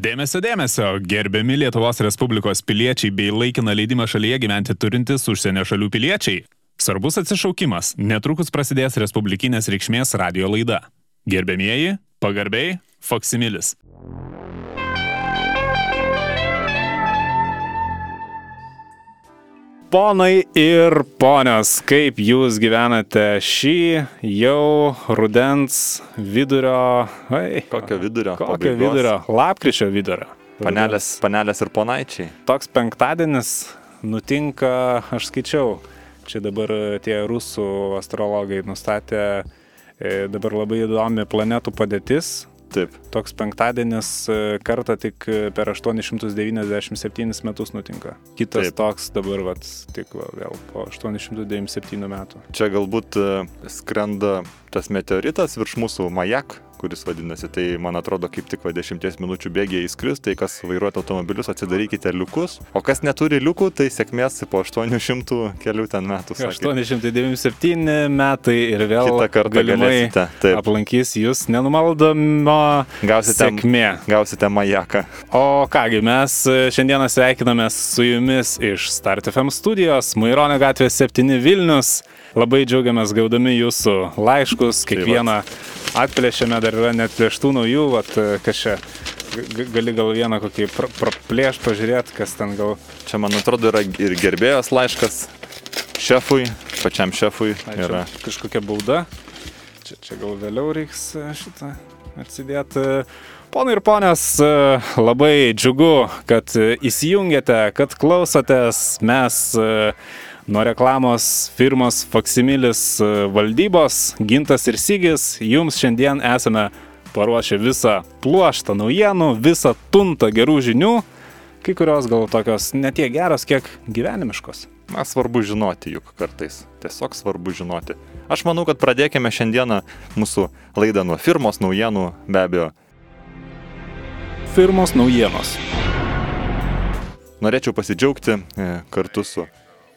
Dėmesio, dėmesio, gerbiami Lietuvos Respublikos piliečiai bei laikiną leidimą šalyje gyventi turintys užsienio šalių piliečiai. Svarbus atsišaukimas, netrukus prasidės Respublikinės reikšmės radio laida. Gerbėmieji, pagarbiai, Foksimilis. Ponai ir ponios, kaip jūs gyvenate šį jau rudens vidurio... Ai, Kokio vidurio? kokio pabaigos? vidurio? Lapkričio vidurio. Panelės, panelės ir ponaičiai. Toks penktadienis nutinka, aš skaičiau, čia dabar tie rusų astrologai nustatė e, dabar labai įdomi planetų padėtis. Taip. Toks penktadienis e, kartą tik per 897 metus nutinka. Kitas Taip. Taip. toks dabar, vat, tik va, vėl po 897 metų. Čia galbūt e, skrenda tas meteoritas virš mūsų majak, kuris vadinasi, tai man atrodo kaip tik va 10 minučių bėgiai įskris, tai kas vairuojate automobilius, atsidarykite liukus, o kas neturi liukų, tai sėkmės po 800 kelių ten metų. sakė. 897 metai ir vėl Kitą kartą galimai galėsite. Taip. aplankys jūs nenumaldomo Gausite, sėkmė. gausite majaką. O kągi, mes šiandieną sveikinamės su jumis iš Start FM studijos, Maironio gatvė 7 Vilnius. Labai džiaugiamės gaudami jūsų laiškus, kiekvieną atplėšėme, dar yra net plėštų naujų, vat, kas čia, gali gal vieną kokį pra- praplėš, pažiūrėti, kas ten gal... Čia man atrodo yra ir gerbėjos laiškas šefui, pačiam šefui. Ai, Yra. kažkokia bauda. Čia, čia gal vėliau reiks e, šitą atsidėti. Ponai ir ponios, e, labai džiugu, kad e, įsijungėte, kad klausotės. Mes e, nuo reklamos firmos Faksimilis e, valdybos, Gintas ir Sygis, jums šiandien esame paruošę visą pluoštą naujienų, visą tuntą gerų žinių, kai kurios gal tokios netiek geros, kiek gyvenimiškos. Na, svarbu žinoti juk kartais. Tiesiog svarbu žinoti. Aš manau, kad pradėkime šiandieną mūsų laidą nuo firmos naujienų, be abejo. Firmos naujienos. Norėčiau pasidžiaugti e, kartu su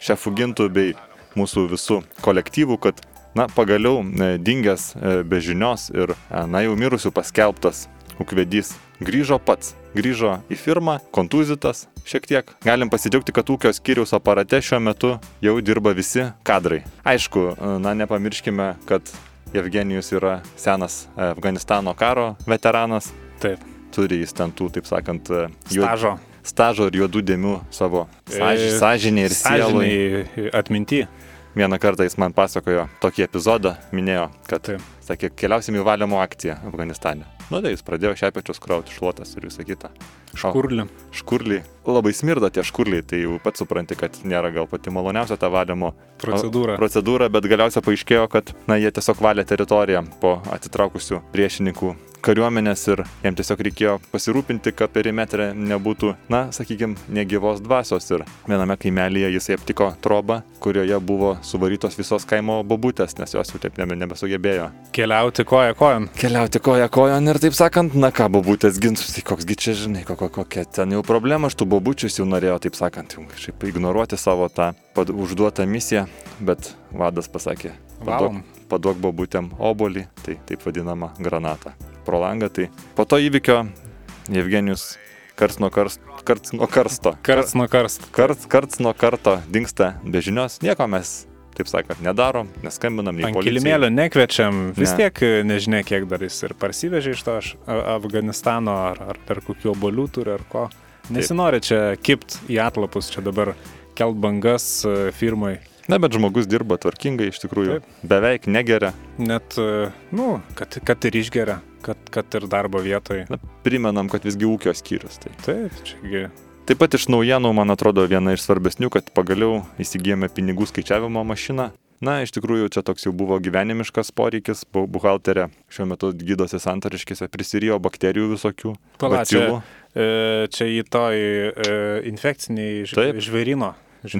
šefu Gintu bei mūsų visų kolektyvu, kad, na, pagaliau e, dingęs e, be žinios ir, e, na, jau mirusių paskelbtas ūkvedys grįžo pats. Grįžo į firmą, kontuzitas šiek tiek. Galim pasidžiaugti, kad ūkio skyriaus aparate šiuo metu jau dirba visi kadrai. Aišku, na, nepamirškime, kad Evgenijus yra senas Afganistano karo veteranas. Taip. Turi jis ten tų, taip sakant, juod- Stažo. Stažo ir juodų dėmių savo sąž... E, sąžinė ir sielai. Sąžiniai atminti. Vieną kartą jis man pasakojo tokį epizodą, minėjo, kad, Taip. sakė, keliausim į valymo akciją Afganistane. Nu, tai jis pradėjo šepečius krauti, šluotas ir visą kitą. O Kurli. Škurliai. Labai smirda tie škurliai, tai jau pats supranti, kad nėra gal pati maloniausia ta valymo Procedūra. procedūra, bet galiausiai paaiškėjo, kad na, jie tiesiog valė teritoriją po atitraukusių priešininkų kariuomenės ir jiems tiesiog reikėjo pasirūpinti, kad perimetre nebūtų, na, sakykime, negyvos dvasios. Ir viename kaimelyje jisai aptiko trobą, kurioje buvo suvarytos visos kaimo bobutės, nes jos jau taip nebe, nebesugebėjo. Keliauti koja kojon. Keliauti koja kojon ir taip sakant, na ką, bobutės ginsus, tai koksgi čia, žinai, ko, ko, kokia ten jau problema, aš tų bobučius jau norėjau, taip sakant, jau kažkaip ignoruoti savo tą užduotą misiją, bet vadas pasakė, paduok, paduok bobutėm obolį, tai taip vadinama granata. Pro langą, tai po to įvykio Evgenijus karts nuo, karst, karts nuo karsto. Karts nuo karst. Karts, karts nuo karto dinksta be žinios, nieko mes, taip sakant, nedarom, neskambinam Ant kilimėlio nekviečiam. Vis Ne. tiek e, nežinia, kiek dar jis ir parsivežė iš to aš- Afganistano ar, ar per kokių obolių turi ar ko. Nesinori čia kipt į atlapus, čia dabar kelt bangas e, firmai. Na, bet žmogus dirba tvarkingai, iš tikrųjų, Taip. beveik negeria. Net, e, nu, kad, kad ir išgeria, kad, kad ir darbo vietoje. Na, primenam, kad visgi ūkio skyrius. Tai. Taip, čiagi. Taip pat iš naujienų, man atrodo, viena iš svarbesnių, kad pagaliau įsigijome pinigų skaičiavimo mašiną. Na, iš tikrųjų, čia toks jau buvo gyvenimiškas poreikis. Bu- Buhalterė šiuo metu gydosi santariškėse, prisirijo bakterijų visokių. Pala, čia, bacilų. e, čia į toj e, infekciniai ž- Kur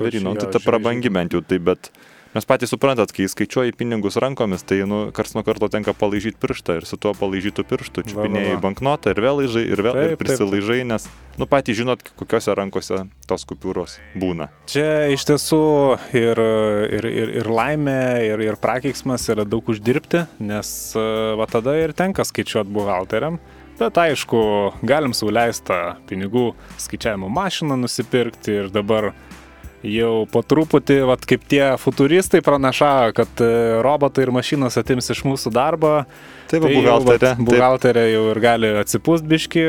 žvėrynai. jo, Tai ta prabangi bent jau, tai bet mes patys suprantat, kai skaičiuoji pinigus rankomis, tai nu, kars nuo karto tenka palaižyti pirštą ir su tuo palaižytų va, čiupinėjai banknotą ir vėl laižai ir vėl Taip, ir prisilaižai, nes, nu patys žinot, kokiuose rankose tos kupiūros būna. Čia iš tiesų ir, ir, ir, ir laimė, ir, ir prakeiksmas yra daug uždirbti, nes va tada ir tenka skaičiuoti buhalteriam. Bet aišku, galim sauliaistą pinigų skaičiavimo mašiną nusipirkti ir dabar jau po truputį, vat, kaip tie futuristai pranašavo, kad e, robotai ir mašinos atims iš mūsų darbą. Taip, Tai buhalterė. buhalterė jau ir gali atsipūst biški.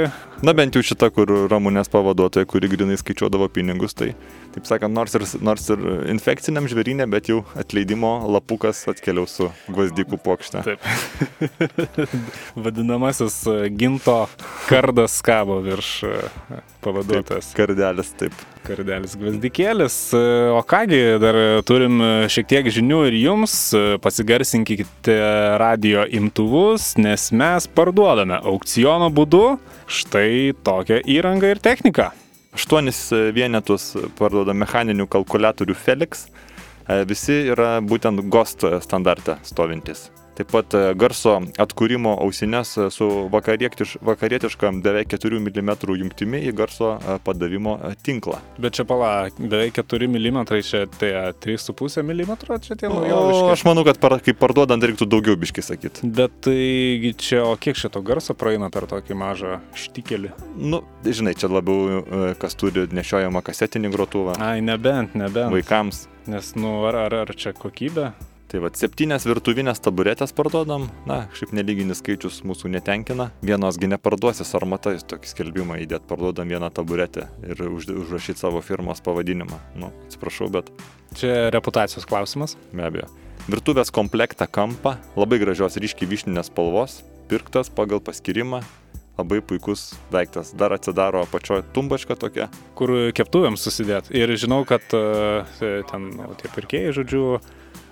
Na bent jau šita, kur Ramūnės pavaduotoja, kuri grinai skaičiuodavo pinigus, tai, taip sakant, nors ir, nors ir infekciniam žvėrynė, bet jau atleidimo lapukas atkeliaus su gvazdikų pokšte. Taip. Vadinamasis e, ginto kardas kabo virš e, pavaduotojas. Kardelis, taip. Kardelis gvazdikėlis. E, O kągi, dar turim šiek tiek žinių ir jums. E, Pasigarsinkite radio imtuvus, nes mes parduodame aukciono būdu štai tokią įrangą ir techniką. Aštuonis vienetus parduoda mechaninių kalkulatorių Felix. E, Visi yra būtent GOST standarte stovintis. Taip pat e, garso atkūrimo ausinės e, su vakarietiš, vakarietiška beveik 4 mm jungtimi į garso e, padavimo tinklą. Bet čia pala, beveik 4 mm, čia tai 3,5 mm, čia tie naujoviški. aš manau, kad par, kaip parduodant reiktų daugiau biški sakyti. Bet tai čia, o kiek šito garso praeina per tokį mažą štikelį? Nu, žinai, čia labiau kas turi nešiojamą kasetinį grotuvą Ai, nebent, nebent. vaikams. Nes, nu, ar, ar, ar čia kokybė? Tai vad, septynės virtuvinės taburetės parduodam. Na, šiaip nelyginis skaičius mūsų netenkina. Vienosgi neparduosi sarmata, jūs tokį skelbimą įdėt, parduodam vieną taburetę ir už, užrašyti savo firmos pavadinimą. Nu, atsiprašau, bet Čia reputacijos klausimas. be abejo. Virtuvės komplektą kampą, labai gražios ryškiai vyšninės spalvos, pirktas pagal paskirimą, labai puikus daiktas. Dar atsidaro apačioje tumbačka tokia. kur keptuvėms susidėt. Ir žinau, kad e, ten nu, tie pirkėjai, žodžiu,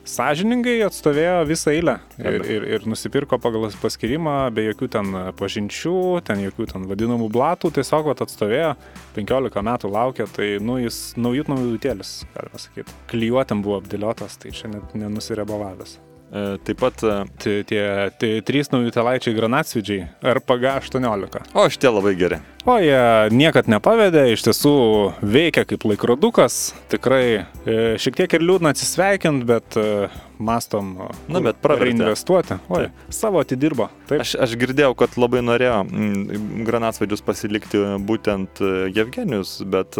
sąžiningai atstovėjo visą eilę ir, ir, ir nusipirko pagal paskirimą be jokių ten pažinčių, ten jokių ten vadinamų blatų, tiesiog vat, atstovėjo, 15 metų laukė, tai nu, jis naujut naujutėlis, galima sakyti. Klyjuotėm buvo apdėliotas, tai čia net nenusirebavęs. E, taip pat, Tie, tie, tie trys naujutėlaičiai granatsvidžiai RPG 18. o šitie labai geri. O jie niekad nepavedė, iš tiesų veikia kaip laikrodukas, tikrai e, šiek tiek ir liūdna atsisveikint, bet e, mastom Na, bet reinvestuoti. Oi, savo atidirbo. Taip. Aš, aš girdėjau, kad labai norėjo mm, granatsvaidžius pasilikti būtent e, Jevgenijus, bet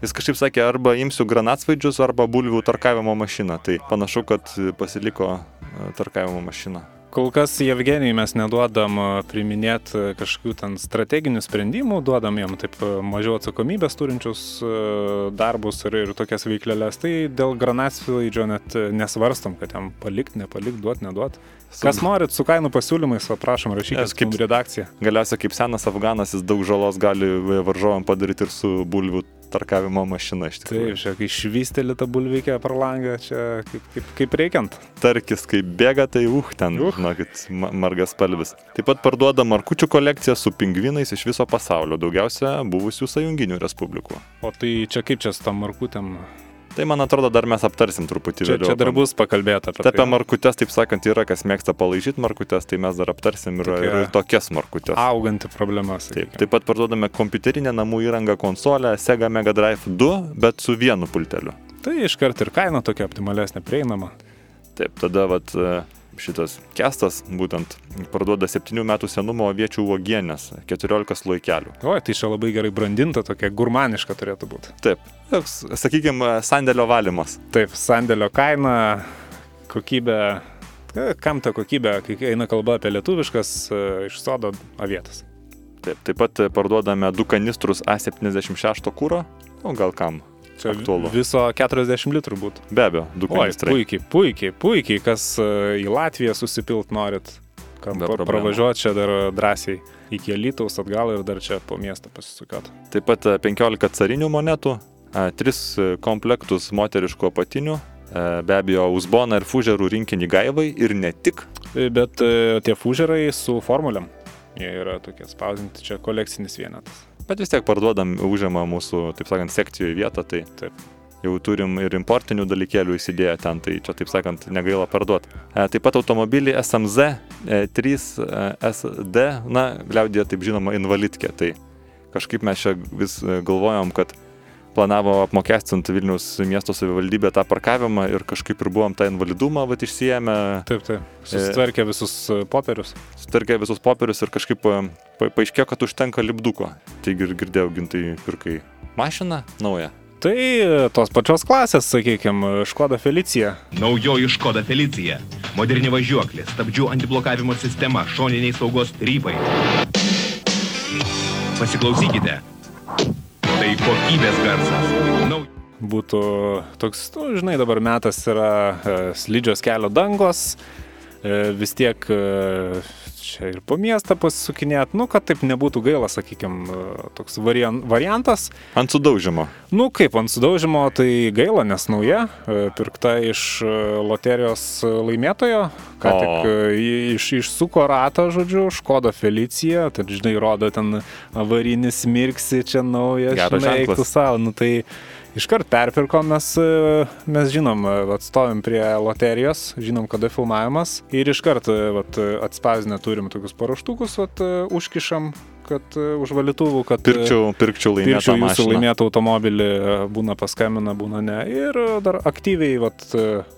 jis kažkaip sakė, arba imsiu granatsvaidžius, arba bulvių tarkavimo mašiną. Tai panašu, kad pasiliko tarkavimo mašiną. Kol kas Jevgenijai mes neduodam priminėti kažkokių ten strateginių sprendimų, duodam jam taip e, mažiau atsakomybės turinčius e, darbus ir, ir tokias veiklelės. Tai dėl granatsvaidžio net e, nesvarstom, kad jam palikt, nepalikt, duot, neduot. Kas norit su kainų pasiūlymais, prašom rašykite Aš kaip- redakcija. Galiausiai kaip senas Afganas jis daug žalos gali e, varžovam padaryti ir su bulvių tarkavimo mašina iš tikrųjų. Taip, čia kai švysteli tą bulvykę per langą, čia kaip, kaip, kaip reikiant. Tarkis, kai bėga, tai uh, ten, Uh. žinokit, ma margas spalvis. Taip pat parduoda markučių kolekciją su pingvinais iš viso pasaulio, daugiausia buvusių sąjunginių respublikų. O tai čia kaip čia su tam markutėm? Tai man atrodo, dar mes aptarsim truputį Čia, vėliau. čia dar bus pakalbėta apie Tai apie tai. markutės, taip sakant, yra, kas mėgsta palaižyti markutės, tai mes dar aptarsim ir, Tokia- ir tokias markutės. Auganti problema, Taip, sakykime. taip pat parduodame kompiuterinę namų įrangą konsolę Sega Mega Drive 2, bet su vienu pulteliu. Tai iškart ir kaina tokia optimalesnė, prieinama. Taip, tada vat, e, šitas kestas būtent parduoda 7 metų senumo aviečių uogienės, 14 laikelių. Oi, tai čia labai gerai brandinta, tokia gurmaniška turėtų būti. Taip, toks, sakykime, sandėlio valymas. Taip, sandėlio kaina, kokybė. e, Kam ta kokybė, kai eina kalba apie lietuviškas e, iš sodo avietas? Taip, taip pat parduodame du kanistrus A76 kūro, o gal kam. Čia Aktualu. viso 40 litrų būtų. Be abejo, du kanistrai. puikiai, puikiai, puikiai, kas e, į Latviją susipilt norit, problemų. pravažiuot čia dar drąsiai iki Lytaus atgal ir dar čia po miestą pasisukiot. Taip pat e, 15 carinių monetų, 3 komplektus moteriškų apatinių, e, be abejo, Uzbona ir Fužerų rinkinį gaivai ir ne tik. E, Bet e, tie fužerai su formuliam, jie yra tokie spausinti, čia kolekcinis vienetas. Bet vis tiek parduodam, užima mūsų, taip sakant, sekcijoje vietą, tai Taip. jau turim ir importinių dalykėlių įsidėję ten, tai čia, taip sakant, negaila parduoti. E, taip pat automobilį SMZ e, 3 e, SD, na, liaudėje taip žinoma, invalidkė. Tai kažkaip mes čia vis e, galvojom, kad planavo apmokestinti Vilnius miesto savivaldybė tą parkavimą ir kažkaip ir buvom tą invalidumą vat, išsijėmę, Taip, taip. Susitvarkė visus e, popierius. sutarkė visus popierius ir kažkaip pa, pa, paaiškėjo, kad užtenka lipduko. Taigi ir girdėjau, gintai pirkai mašiną naują. Tai e, tos pačios klasės, sakykime, Škoda Felicija. Naujoji Škoda Felicija. Moderni važiuoklė, stabdžių antiblokavimo sistema, šoniniai saugos rypai. Pasiklausykite. Tai kokybės garsas. Nau... būtų toks, nu, žinai, dabar metas yra e, slidžios kelio dangos, e, vis tiek e, čia ir po miestą pasisukinėt, nu, kad taip nebūtų gaila, sakykime, toks varian, variantas. Ant sudaužimo. Nu, kaip ant sudaužimo, tai gaila, nes nauja, e, pirkta iš e, loterijos laimėtojo, ką O. tik e, iš, išsuko ratą, žodžiu, Škoda Felicija, tai žinai, rodo ten avarinis mirksi, čia naujas, žinai, eiktų savo, nu tai iškart perpirkom, mes, e, mes žinom, e, atstovim prie loterijos, žinom, kada filmavimas ir iškart e, atspausdinę turim tokius paruoštukus, vat, užkišam, kad už valytuvų, kad... Pirkčiau, pirkčiau laimėtą Pirčiau jūsų laimėtą automobilį, būna paskambina, būna ne. Ir dar aktyviai, vat,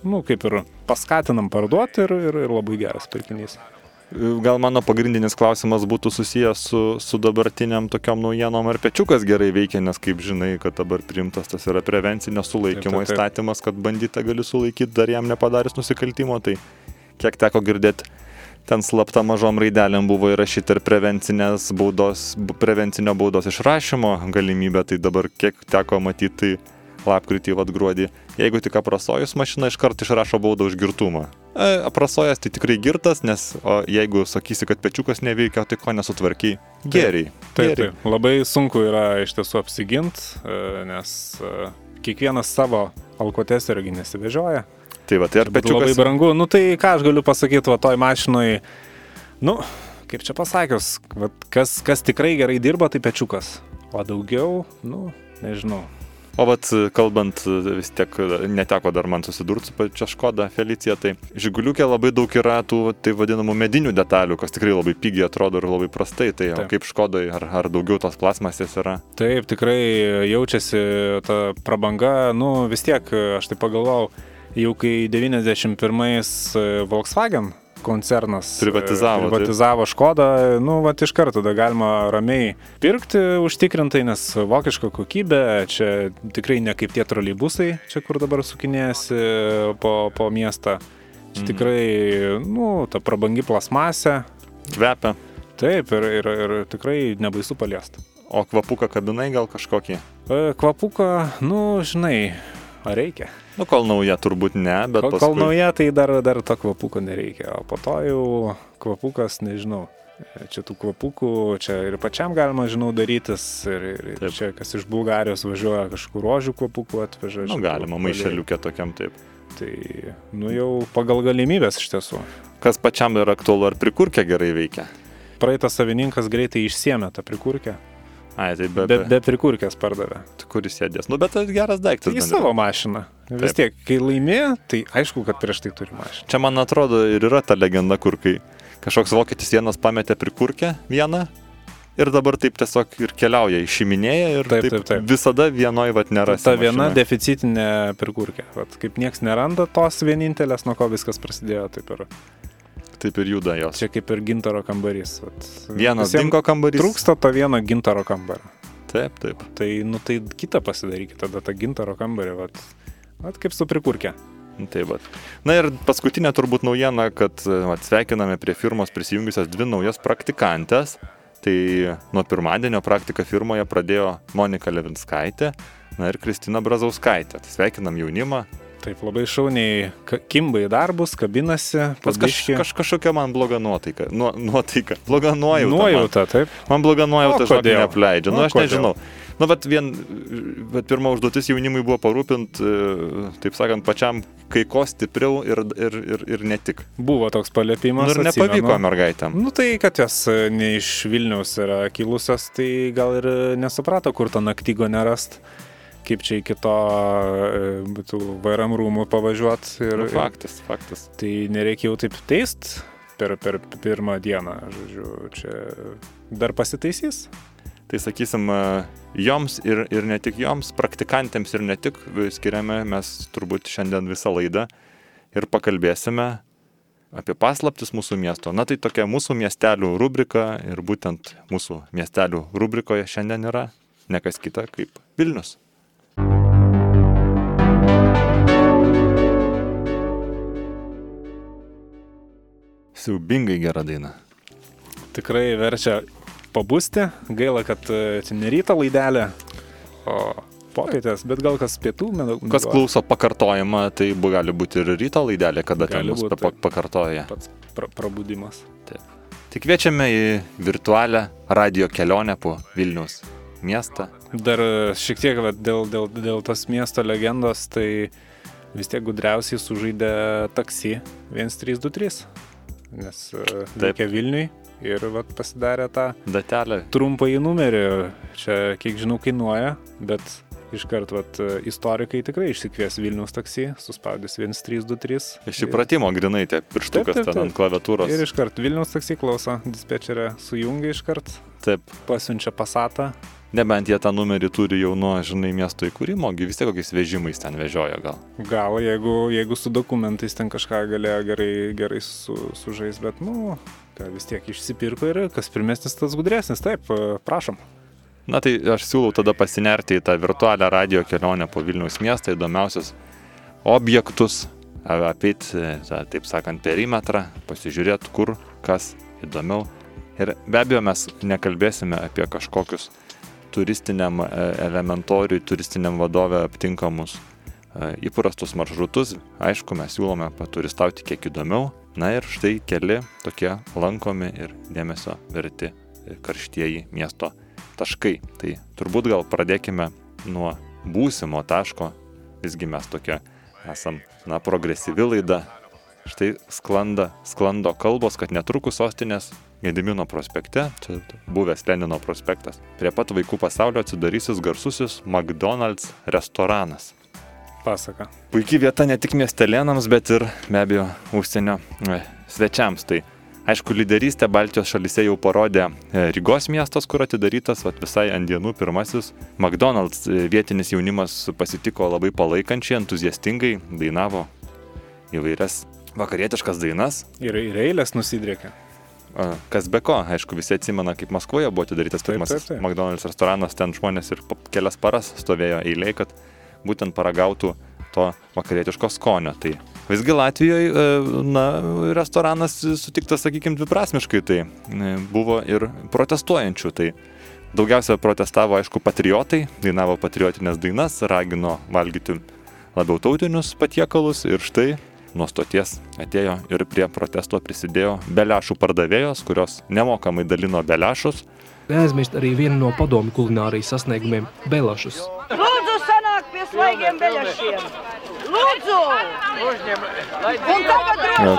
nu, kaip ir paskatinam parduoti ir, ir, ir labai geras pirkinys. Gal mano pagrindinis klausimas būtų susijęs su, su dabartiniam tokiom naujienom, ar pečiukas gerai veikia, nes kaip žinai, kad dabar primtas tas yra prevencinio sulaikymo Taip, taip, taip. įstatymas, kad bandytą gali sulaikyti dar jam nepadarius nusikaltimo, tai kiek teko girdėti, ten slapta mažom raidelėm buvo įrašyta ir prevencinės baudos, prevencinio baudos išrašymo galimybė, tai dabar kiek teko matyti, tai lapkritį, vad gruodį, jeigu tik aprasojus mašiną, iškart išrašo baudą už girtumą. E, aprasojęs tai tikrai girtas, nes o jeigu sakysi, kad pečiukas neveikia, tai ko nesutvarkiai? Geriai. Taip, Geriai. taip. Labai sunku yra iš tiesų apsigint, nes e, kiekvienas savo alkotesterį nesivežioja. Tai va, tai ar Būtų Labai pečiukas... brangu. Nu tai ką aš galiu pasakyti, va toj mašinoj, nu, kaip čia pasakius, vat, kas, kas tikrai gerai dirba, tai pečiukas. O daugiau, nu, nežinau. O vat kalbant, vis tiek neteko dar man susidurti su pačia Škoda Felicija, tai Žiguliukė labai daug yra tų tai vadinamų medinių detalių, kas tikrai labai pigiai atrodo ir labai prastai. Tai Taip. kaip Škodai, ar, ar daugiau tos plasmasės yra? Taip, tikrai jaučiasi ta prabanga, nu vis tiek, aš tai pagalvojau, jau kai 91-ais Volkswagen koncernas e, Privatizavo, privatizavo Škodą, nu, va, iš karto tada galima ramiai pirkti užtikrintai, nes vokiška kokybė, čia tikrai ne kaip tie troleibusai, čia kur dabar sukinėjasi po, po miestą. Čia Mhm. tikrai, nu, ta prabangi plasmasė, Kvepia. taip, ir, ir, ir tikrai nebaisu paliesti. O kvapuką kabinai gal kažkokį? E, Kvapuką, nu, žinai, ar reikia? Nu, kol nauja turbūt ne, bet Kol, paskui... kol nauja, tai dar, dar to kvapuko nereikia, o po to jau kvapukas, nežinau. Čia tų kvapukų, čia ir pačiam galima, žinau, darytis. Ir, ir, Taip. čia kas iš Bulgarijos važiuoja kažkur rožių kvapukų atveža. Nu, galima, maišeliukė tokiam taip. Tai, nu jau pagal galimybės iš tiesų. Kas pačiam yra aktualu, ar prikurkė gerai veikia? Praeitas savininkas greitai išsiemė tą prikurkę, Ai, tai be, be, be, be prikurkės pardavė. Kuris sėdės? Nu, bet tai geras daiktas. Į savo mašiną. Vis Taip. tiek, kai laimė, tai aišku, kad prieš tai turi mašiną. Čia man atrodo ir yra ta legenda, kur kai kažkoks vokietis vienas pametė prikurkę vieną ir dabar taip tiesiog ir keliauja, išiminėja ir Taip, taip, taip, taip. visada vienoj vat nėra. Ta viena deficitinė prikurkė. Vat, kaip nieks neranda tos vienintelės, nuo ko viskas prasidėjo, taip ir Taip ir juda jos. čia kaip ir gintaro kambarys. Vat, Vienas dingo kambarys. Trūksta to vieno gintaro kambario. Taip, taip. Tai, nu, tai kitą pasidarykite, tada tą gintaro kambarį, vat, vat kaip su prikurkė. Taip, vat. Na ir paskutinė turbūt naujiena, kad vat, sveikiname prie firmos prisijungusias dvi naujas praktikantės. Tai nuo pirmadienio praktiką firmoje pradėjo Monika Levinskaitė na, ir Kristina Brazauskaitė. Tai sveikinam jaunimą. Taip labai šauniai kimba į darbus, kabinasi, Pas kaž, kaž, kažkokia man bloga nuotaika. Nu, nuotaika. Bloga nuojauta. man. Nuojauta, taip. Man bloga nuojauta, O žinok, kodėl? neapleidžia. Nu, aš kodėl? nežinau. Nu, bet vien, bet pirma užduotis jaunimui buvo parūpinti, taip sakant, pačiam kai ko stipriau ir, ir, ir, ir ne tik. Buvo toks palėpimas. Nu, ir nepavyko mergaitėm. Nu tai, kad jos e, ne iš Vilniaus yra kilusios, tai gal ir e, nesuprato, kur tą naktygo nerast. Kaip čia iki to e, būtų VRM rūmų pavažiuoti. Ir, Nu, faktas, faktas. tai nereikia jau taip teist per, per pirmą dieną. Žodžiu, čia dar pasitaisys. Tai sakysim, e, joms ir, ir ne tik joms, praktikantėms ir ne tik skiriame mes turbūt šiandien visą laidą ir pakalbėsime apie paslaptis mūsų miesto. Na tai tokia mūsų miestelių rubrika ir būtent mūsų miestelių rubrikoje šiandien yra nekas kita kaip Vilnius. Siaubingai gera daina. Tikrai verčia pabusti. Gaila, kad e, čia ne ryto laidelė, o popietės, bet gal kas pietų metu. Kas klauso pakartojimą, tai bu- gali būti ir ryto laidelė, kada ten Gali mus būt, pa- taip. pakartoja. Pats pra prabudimas. Tik kviečiame į virtualią radio kelionę po Vilniaus miestą. Dar e, šiek tiek dėl, dėl, dėl tos miesto legendos, tai vis tiek gudriausiai sužaidė taksi 1323. Nes e, Taip. reikia Vilniui ir vat, pasidarė tą Datelė. trumpąjį numerį. Čia, kiek žinau, kainuoja, bet iškart vat, istorikai tikrai išsikvies Vilniaus taksi, suspaudys 1323. Iš įpratimo grinai tie pirštukas Taip, taip, ten ant taip. klaviatūros. Ir iškart Vilniaus taksi klauso, dispečerė sujungia iškart, Taip. pasiunčia pasatą. Nebent jie tą numerį turi jau nuo, žinai, miesto įkūrimo, vis tiek kokiais vežimais ten vežioja gal. Gal jeigu, jeigu su dokumentais ten kažką galėjo gerai, gerai su, sužais, bet, nu, ką vis tiek išsipirko ir kas pirmesnis, tas gudresnis. Taip, prašom. Na tai aš siūlau tada pasinerti į tą virtualią radio kelionę po Vilniaus miestą, įdomiausius objektus, a- apeit, e, taip sakant, perimetrą, pasižiūrėti, kur, kas įdomiau. Ir be abejo, mes nekalbėsime apie kažkokius turistiniam e, elementoriui, turistiniam vadovė aptinkamus e, įprastus maršrutus. Aišku, mes siūlome paturistauti kiek įdomiau. Na ir štai keli tokie lankomi ir dėmesio verti karštieji miesto taškai. Tai turbūt gal pradėkime nuo būsimo taško. Visgi mes tokia esam, na, progresyvi laida. Štai sklanda, sklando kalbos, kad netrukus sostinės Gedimino prospekte, čia buvęs Lenino prospektas, prie pat vaikų pasaulio atsidarysis garsusis McDonald's restoranas. Pasaka. Puikiai vieta ne tik miestelėnams, bet ir be abejo užsienio e, svečiams. Tai aišku, lyderystę Baltijos šalise jau parodė e, Rygos miestas, kur atidarytas vat, visai ant dienų pirmasis. McDonald's e, vietinis jaunimas pasitiko labai palaikančiai, entuziastingai, dainavo įvairias vakarietiškas dainas. Ir, ir eilės nusidrėkia. Kas be ko, aišku, visi atsimena, kaip Maskvoje buvo atidarytas pirmasis. McDonald's restoranas, ten žmonės ir kelias paras stovėjo eiliai, kad būtent paragautų to vakarietiško skonio. Tai visgi Latvijoje, na, restoranas sutiktas, sakykime, dviprasmiškai, tai e, buvo ir protestuojančių. Tai daugiausia protestavo, aišku, patriotai, dainavo patriotinės dainas, ragino valgyti labiau tautinius patiekalus ir štai nuo stoties atėjo ir prie protesto prisidėjo beliašų pardavėjos, kurios nemokamai dalino beliašus. Neaizmirst arī vienu no padomu kulinārijas sasniegumiem - belašus. Lūdzu, sanāk pie svaigiem beļašiem. Lūdzu!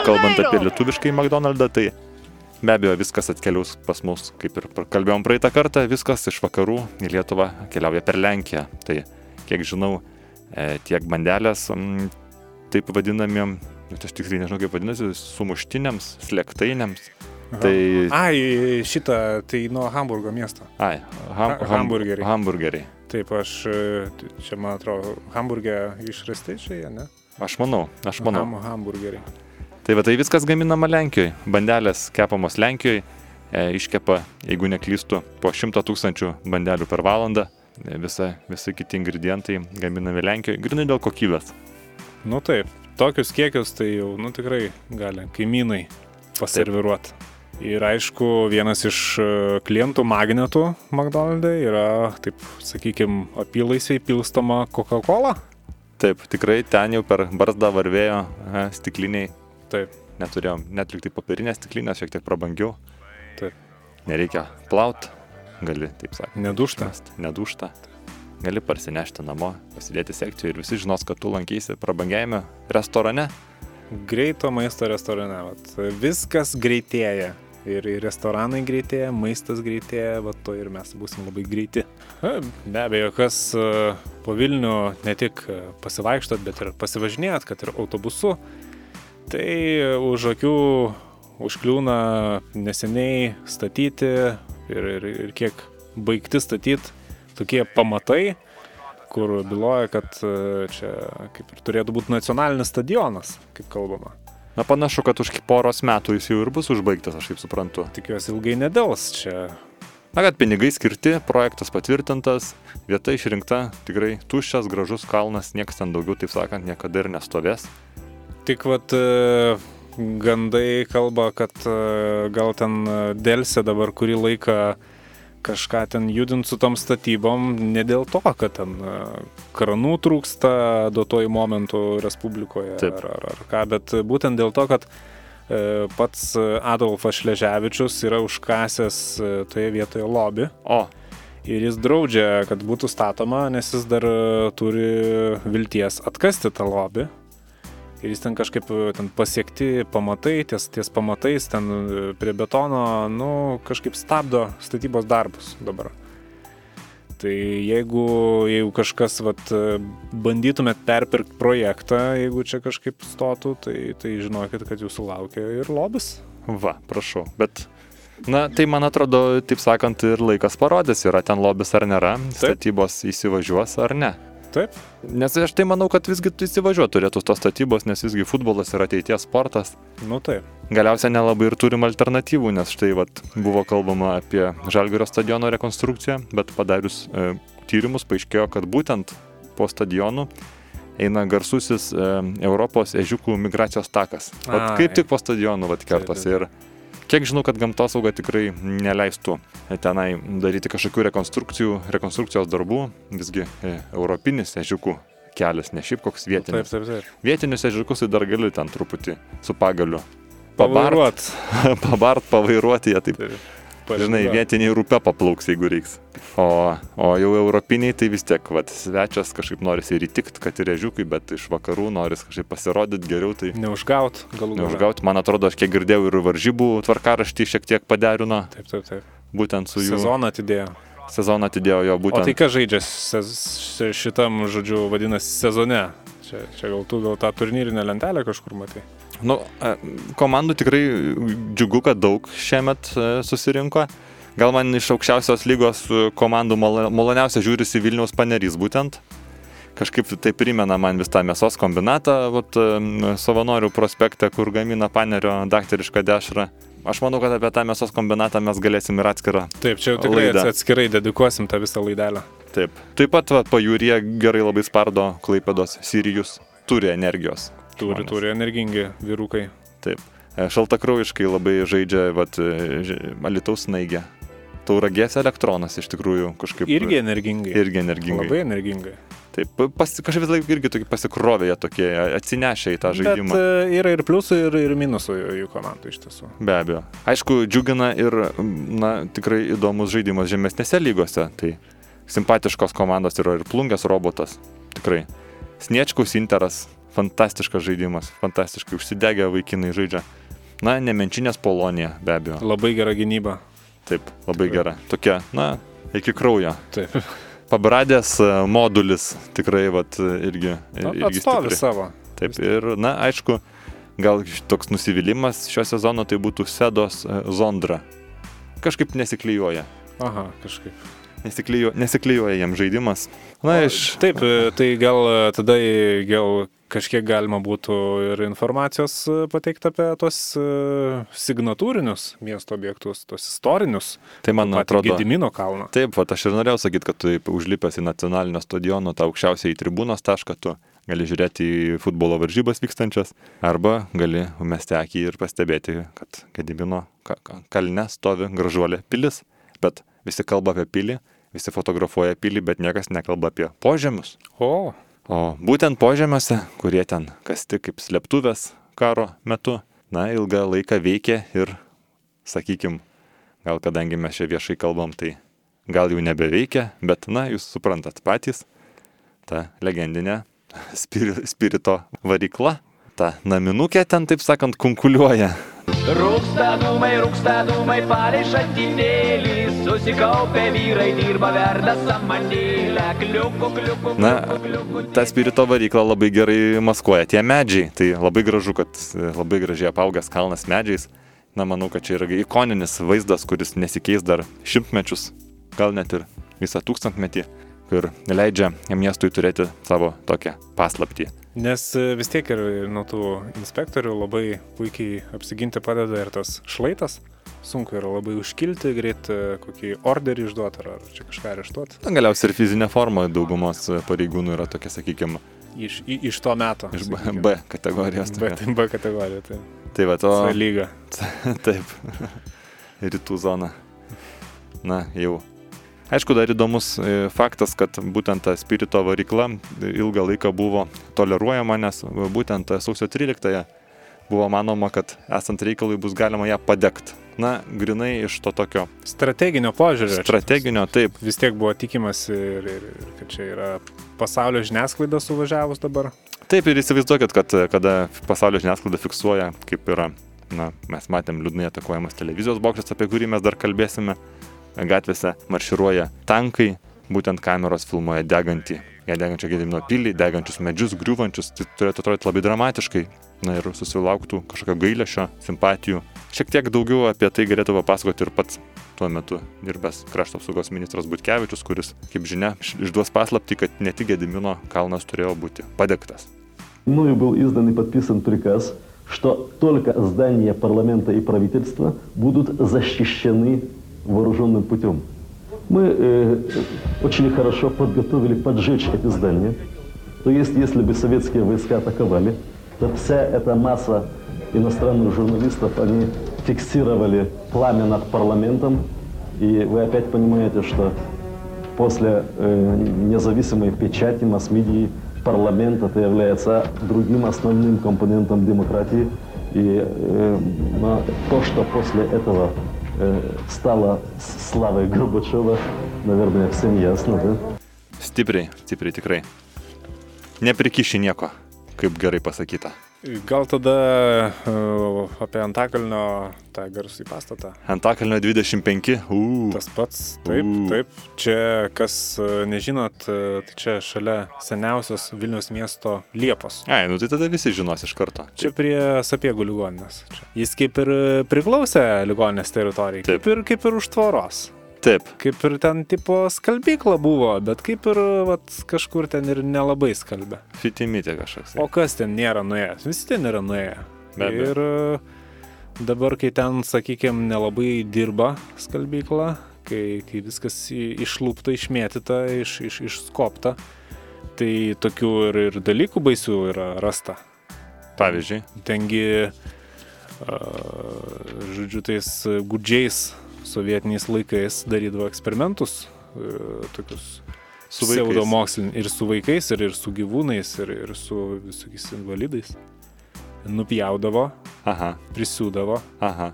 Kalbant apie lietuviškai McDonald'ą, tai be abejo viskas atkeliaus pas mus, kaip ir kalbėjom praeitą kartą, viskas iš vakarų į Lietuvą keliauja per Lenkiją. Tai kiek žinau, e, tiek bandelės, mm, taip vadinamiem, net aš tiksliai nežinau kaip vadinasi, sumuštiniams, slėgtainiams. Tai, Ai, šitą, tai nuo Hamburgo miesto. ai, ham, Ha- ham, hamburgeriai. hamburgeriai. Taip, aš e, čia, man atrodo, Hamburgė išrasti čia, ne? Aš manau, aš manau. Ham, hamburgeriai. Tai va tai viskas gaminama Lenkijoje. Bandelės kepamos Lenkijoje, e, iškepa, jeigu neklystu, po 100 tūkstančių bandelių per valandą. E, Visa, visi kiti ingredientai gaminami Lenkijoje, grinai dėl kokybės. Nu taip, tokius kiekius tai jau, nu tikrai gali kaimynai paserviruoti. Ir aišku, vienas iš e, klientų magnetų McDonald'e yra, taip sakykime, apylaisviai pilstoma Coca-Cola. Taip, tikrai ten jau per barzdą varvėjo stikliniai. Taip. Neturėjom net liktai papirinės stiklinės, šiek tiek prabangiau. Taip. Nereikia plaut, gali, taip sakant. Nedušta. mest, nedūšta. Gali parsinešti namo, pasidėti sekcijų ir visi žinos, kad tu lankysi prabangiajame restorane. Greito maisto restorane. Vat. Viskas greitėja. Ir ir restoranai greitėja, maistas greitėja, va to ir mes būsim labai greiti. Be abejo, kas e, po Vilnių ne tik e, pasivaikštot, bet ir pasivažinėjot, kad ir autobusu, tai už akių užkliūna neseniai statyti ir, ir, ir kiek baigti statyti tokie pamatai, kur byloja, kad e, čia kaip ir turėtų būti nacionalinis stadionas, kaip kalbama. Na panašu, kad už poros metų jis jau ir bus užbaigtas, aš kaip suprantu. Tikiuosi ilgai nedėls čia. Na, kad pinigai skirti, projektas patvirtintas, vieta išrinkta, tikrai tuščias, gražus kalnas, niekas ten daugiau, taip sakant, niekada ir nestovės. Tik vat e, gandai kalba, kad e, gal ten dėlse dabar kurį laiką kažką ten judint su tom statybom, ne dėl to, kad ten e, kranų trūksta duotojų momentų Respublikoje Taip. ar, ar, ar ką, bet būtent dėl to, kad e, pats Adolfas Šleževičius yra užkasęs e, toje vietoje lobį O, ir jis draudžia, kad būtų statoma, nes jis dar turi vilties atkasti tą lobį. Ir jis ten kažkaip e, ten pasiekti pamatai, ties, ties pamatais, ten e, prie betono, nu, kažkaip stabdo statybos darbus dabar. Tai jeigu, jeigu kažkas, vat, e, bandytumėt perpirkti projektą, jeigu čia kažkaip stotų, tai, tai žinokit, kad jūsų laukia ir lobis. va, prašau. Bet, na, tai man atrodo, taip sakant, ir laikas parodys, yra ten lobis ar nėra, statybos įsivažiuos ar ne. Taip, Nes aš tai manau, kad visgi tu įsivažiuoti turėtų tos statybos, nes visgi futbolas yra ateities sportas. nu taip. Galiausiai nelabai ir turim alternatyvų, nes štai vat, buvo kalbama apie Žalgirio stadiono rekonstrukciją, bet padarius e, tyrimus paaiškėjo, kad būtent po stadionu eina garsusis e, Europos ežiukų migracijos takas. Vat, Ai. kaip tik po stadionu vat, kertasi. Ir kiek žinau, kad gamtosauga tikrai neleistų tenai daryti kažkokių rekonstrukcijų, rekonstrukcijos darbų, visgi e, europinis ežiukų kelias, ne šiaip koks Taip, vietinis. taip, taip. Vietinius ežiukus tai dar gali ten truputį su pagaliu. Pabart, pabart, pavairuoti jie taip. Taip. Žinai, vietiniai rūpe paplauks, jeigu reiks. O, o jau europiniai tai vis tiek, vat, svečias kažkaip norisi ir įtikti, kad ir ežiukai, bet iš vakarų noris kažkaip pasirodyti geriau, tai Neužgaut, galų gale. neužgauti. Man atrodo, aš kiek girdėjau ir varžybų tvarkaraštį šiek tiek paderino, Taip, taip, taip. būtent su jų Sezoną atidėjo. sezoną atidėjo jo O būtent. tai kas žaidžia šitam, žodžiu, vadinasi sezone? Čia, čia gal tu gal tą turnyrinę lentelę kažkur matai. Nu, e, komandų tikrai džiugu, kad daug šiemet e, susirinko. Gal man iš aukščiausios lygos e, komandų malo- maloniausia žiūrisi Vilniaus panerys būtent. Kažkaip tai primena man vis tą mėsos kombinatą, vat, savanorių prospekte, kur gamina panerio daktarišką dešrą. Aš manau, kad apie tą mėsos kombinatą mes galėsim ir atskirą. Taip, čia jau tikrai Laida. ats- atskirai dedikuosim tą visą laidelę. Taip. Taip pat va, pajūryje gerai labai spardo Klaipėdos Sirijus. Turi energijos. Turi, žmonės. turi energingi vyrukai. Taip. E, Šaltakraujiškai labai žaidžia vat, e, Alitaus snaigė. Tauragės elektronas iš tikrųjų kažkaip. Irgi energingai. Irgi energingai. Labai energingai. Taip, pas, kažkaip vis laik irgi pasikrovė jie tokie, atsinešė į tą Bet žaidimą. e, yra ir pliusų, ir, ir minusų jų komandų iš tiesų. Be abejo. Aišku, džiugina ir, na, tikrai įdomus žaidimas žemesnėse lygose. Tai simpatiškos komandos yra ir plungės robotas. Tikrai. Sniečkaus Interas. Fantastiškas žaidimas. Fantastiškai užsidegę vaikinai žaidžia. Na, nemenčinės Polonija, be abejo. Labai gera gynyba. Taip, labai Tikrai. gera. Tokia, na, iki kraujo. Taip. Pabradės e, modulis tikrai, vat, irgi. Irgi Atstovi savo. Taip, ir, na, aišku, gal toks nusivylimas šio sezono tai būtų Sedos e, Zondra. Kažkaip nesiklyjuoja. Aha, kažkaip. Nesiklyjuoja, nesiklyjuoja jam žaidimas. Na, iš... Taip, e, tai gal e, tada gal kažkiek galima būtų ir informacijos e, pateikti apie tos signatūrinius miesto objektus, tos istorinius. Tai man atrodo. Gedimino kalną. Taip, va, aš ir norėjau sakyti, kad tu užlipęs į nacionalinio stadiono, tą aukščiausią į tribūnos tašką, tu gali žiūrėti į futbolo varžybas vykstančias, arba gali mesti akį ir pastebėti, kad Gedimino ka- ka- kalne stovi gražuolė pilis. Bet visi kalba apie pilį, visi fotografuoja pilį, bet niekas nekalba apie požemius. O, O būtent požemiuose, kurie ten kasti kaip slėptuvės karo metu, na, ilgą laiką veikė ir, sakykim, gal kadangi mes čia viešai kalbam, tai gal jau nebeveikia, bet, na, jūs suprantat patys, ta legendinė spiri, spirito varikla, ta naminukė ten, taip sakant, kunkuliuoja. Rūksta dūmai, rūksta dūmai, palei šaltinėlį, susikaupę vyrai dirba verda samanėlę, kliuku, kliuku, Na, ta spirito varykla labai gerai maskuoja tie medžiai. Tai labai gražu, kad e, labai gražiai apaugęs kalnas medžiais. Na, manau, kad čia yra ikoninis vaizdas, kuris nesikeis dar šimtmečius. gal net ir visą tūkstantmetį, ir leidžia miestui turėti savo tokią paslaptį. Nes e, vis tiek ir nuo tų inspektorių labai puikiai apsiginti padeda ir tas šlaitas. Sunku yra labai užkilti, greit e, kokį orderį išduoti ar, čia kažką areštuoti. Na, galiausiai ir fizinė forma daugumos pareigūnų yra tokia, sakykime, Iš, iš to meto. iš B. B kategorijos. B, tai B kategorija. Tai, Tai va, to. o... lyga. Taip. Rytų zona. Na, jau. Aišku, dar įdomus e, faktas, kad būtent ta spirito varykla ilgą laiką buvo toleruojama, nes būtent sausio 13-ąją buvo manoma, kad esant reikalui bus galima ją padegti. Na, grinai iš to tokio Strateginio požiūrio. strateginio, taip, vis tiek buvo tikimasi ir, ir, ir kad čia yra pasaulio žiniasklaida suvažiavus dabar. Taip ir įsivaizduokit, kad kada pasaulio žiniasklaida fiksuoja, kaip yra, na, mes matėm liūdnai atakuojamas televizijos bokštas, apie kurį mes dar kalbėsime, gatvėse marširuoja tankai, būtent kameros filmuoja degantį, ją degančią gedimino pilį, degančius medžius, griūvančius, tai turėtų atrodyti labai dramatiškai, na ir susilauktų kažkokio gailėšio, simpatijų. Šiek tiek daugiau apie tai galėtų papasakoti ir pats tuo metu dirbęs krašto apsaugos ministras Butkevičius, kuris, kaip žinia, išduos paslapti, kad ne tik Gedimino kalnas turėjo būti padegtas. Мною был издан и подписан приказ, что только здания парламента и правительства будут защищены вооруженным путем. Мы э, очень хорошо подготовили поджечь эти здания. То есть, если бы советские войска атаковали, то вся эта масса иностранных журналистов, они фиксировали пламя над парламентом. И вы опять понимаете, что после э, независимой печати масс-медии парламент это является другим основным компонентом демократии. И э, то, что после этого стало с- славой Горбачева, наверное, всем ясно, да? Stipriai, stipriai tikrai. Neprikiši nieko, kaip gerai pasakyta. Gal tada uh, apie Antakalnio tą garsų į pastatą. Antakalnio 25, uuu. Tas pats, taip, U. taip. Čia, kas uh, nežinot, uh, tai čia šalia seniausios Vilnius miesto Liepos. Ai, nu tai tada visi žinos iš karto. Čia prie Sapiegų ligoninės. Čia. Jis kaip ir uh, priklausė ligoninės teritorijai, Taip. kaip ir, kaip ir už tvoros. Taip, Kaip ir ten tipo skalbykla buvo, bet kaip ir vat, kažkur ten ir nelabai skalbė. fitimitė kažkoks. O kas ten nėra nuėjęs? Visi ten yra nuėję. Be abejo. Ir e, dabar, kai ten, sakykime, nelabai dirba skalbykla, kai, kai viskas išlūpta, išmėtyta, iš, iš, išskopta, tai tokių ir, ir dalykų baisių yra rasta. Pavyzdžiui, Tengi, a, žodžiu, tais gudžiais sovietiniais laikais darydavo eksperimentus, e, tokius su vaikais. pseudomokslin ir su vaikais, ir, ir su gyvūnais, ir, ir su visokiais invalidais. Nupjaudavo, Aha, prisiūdavo, aha,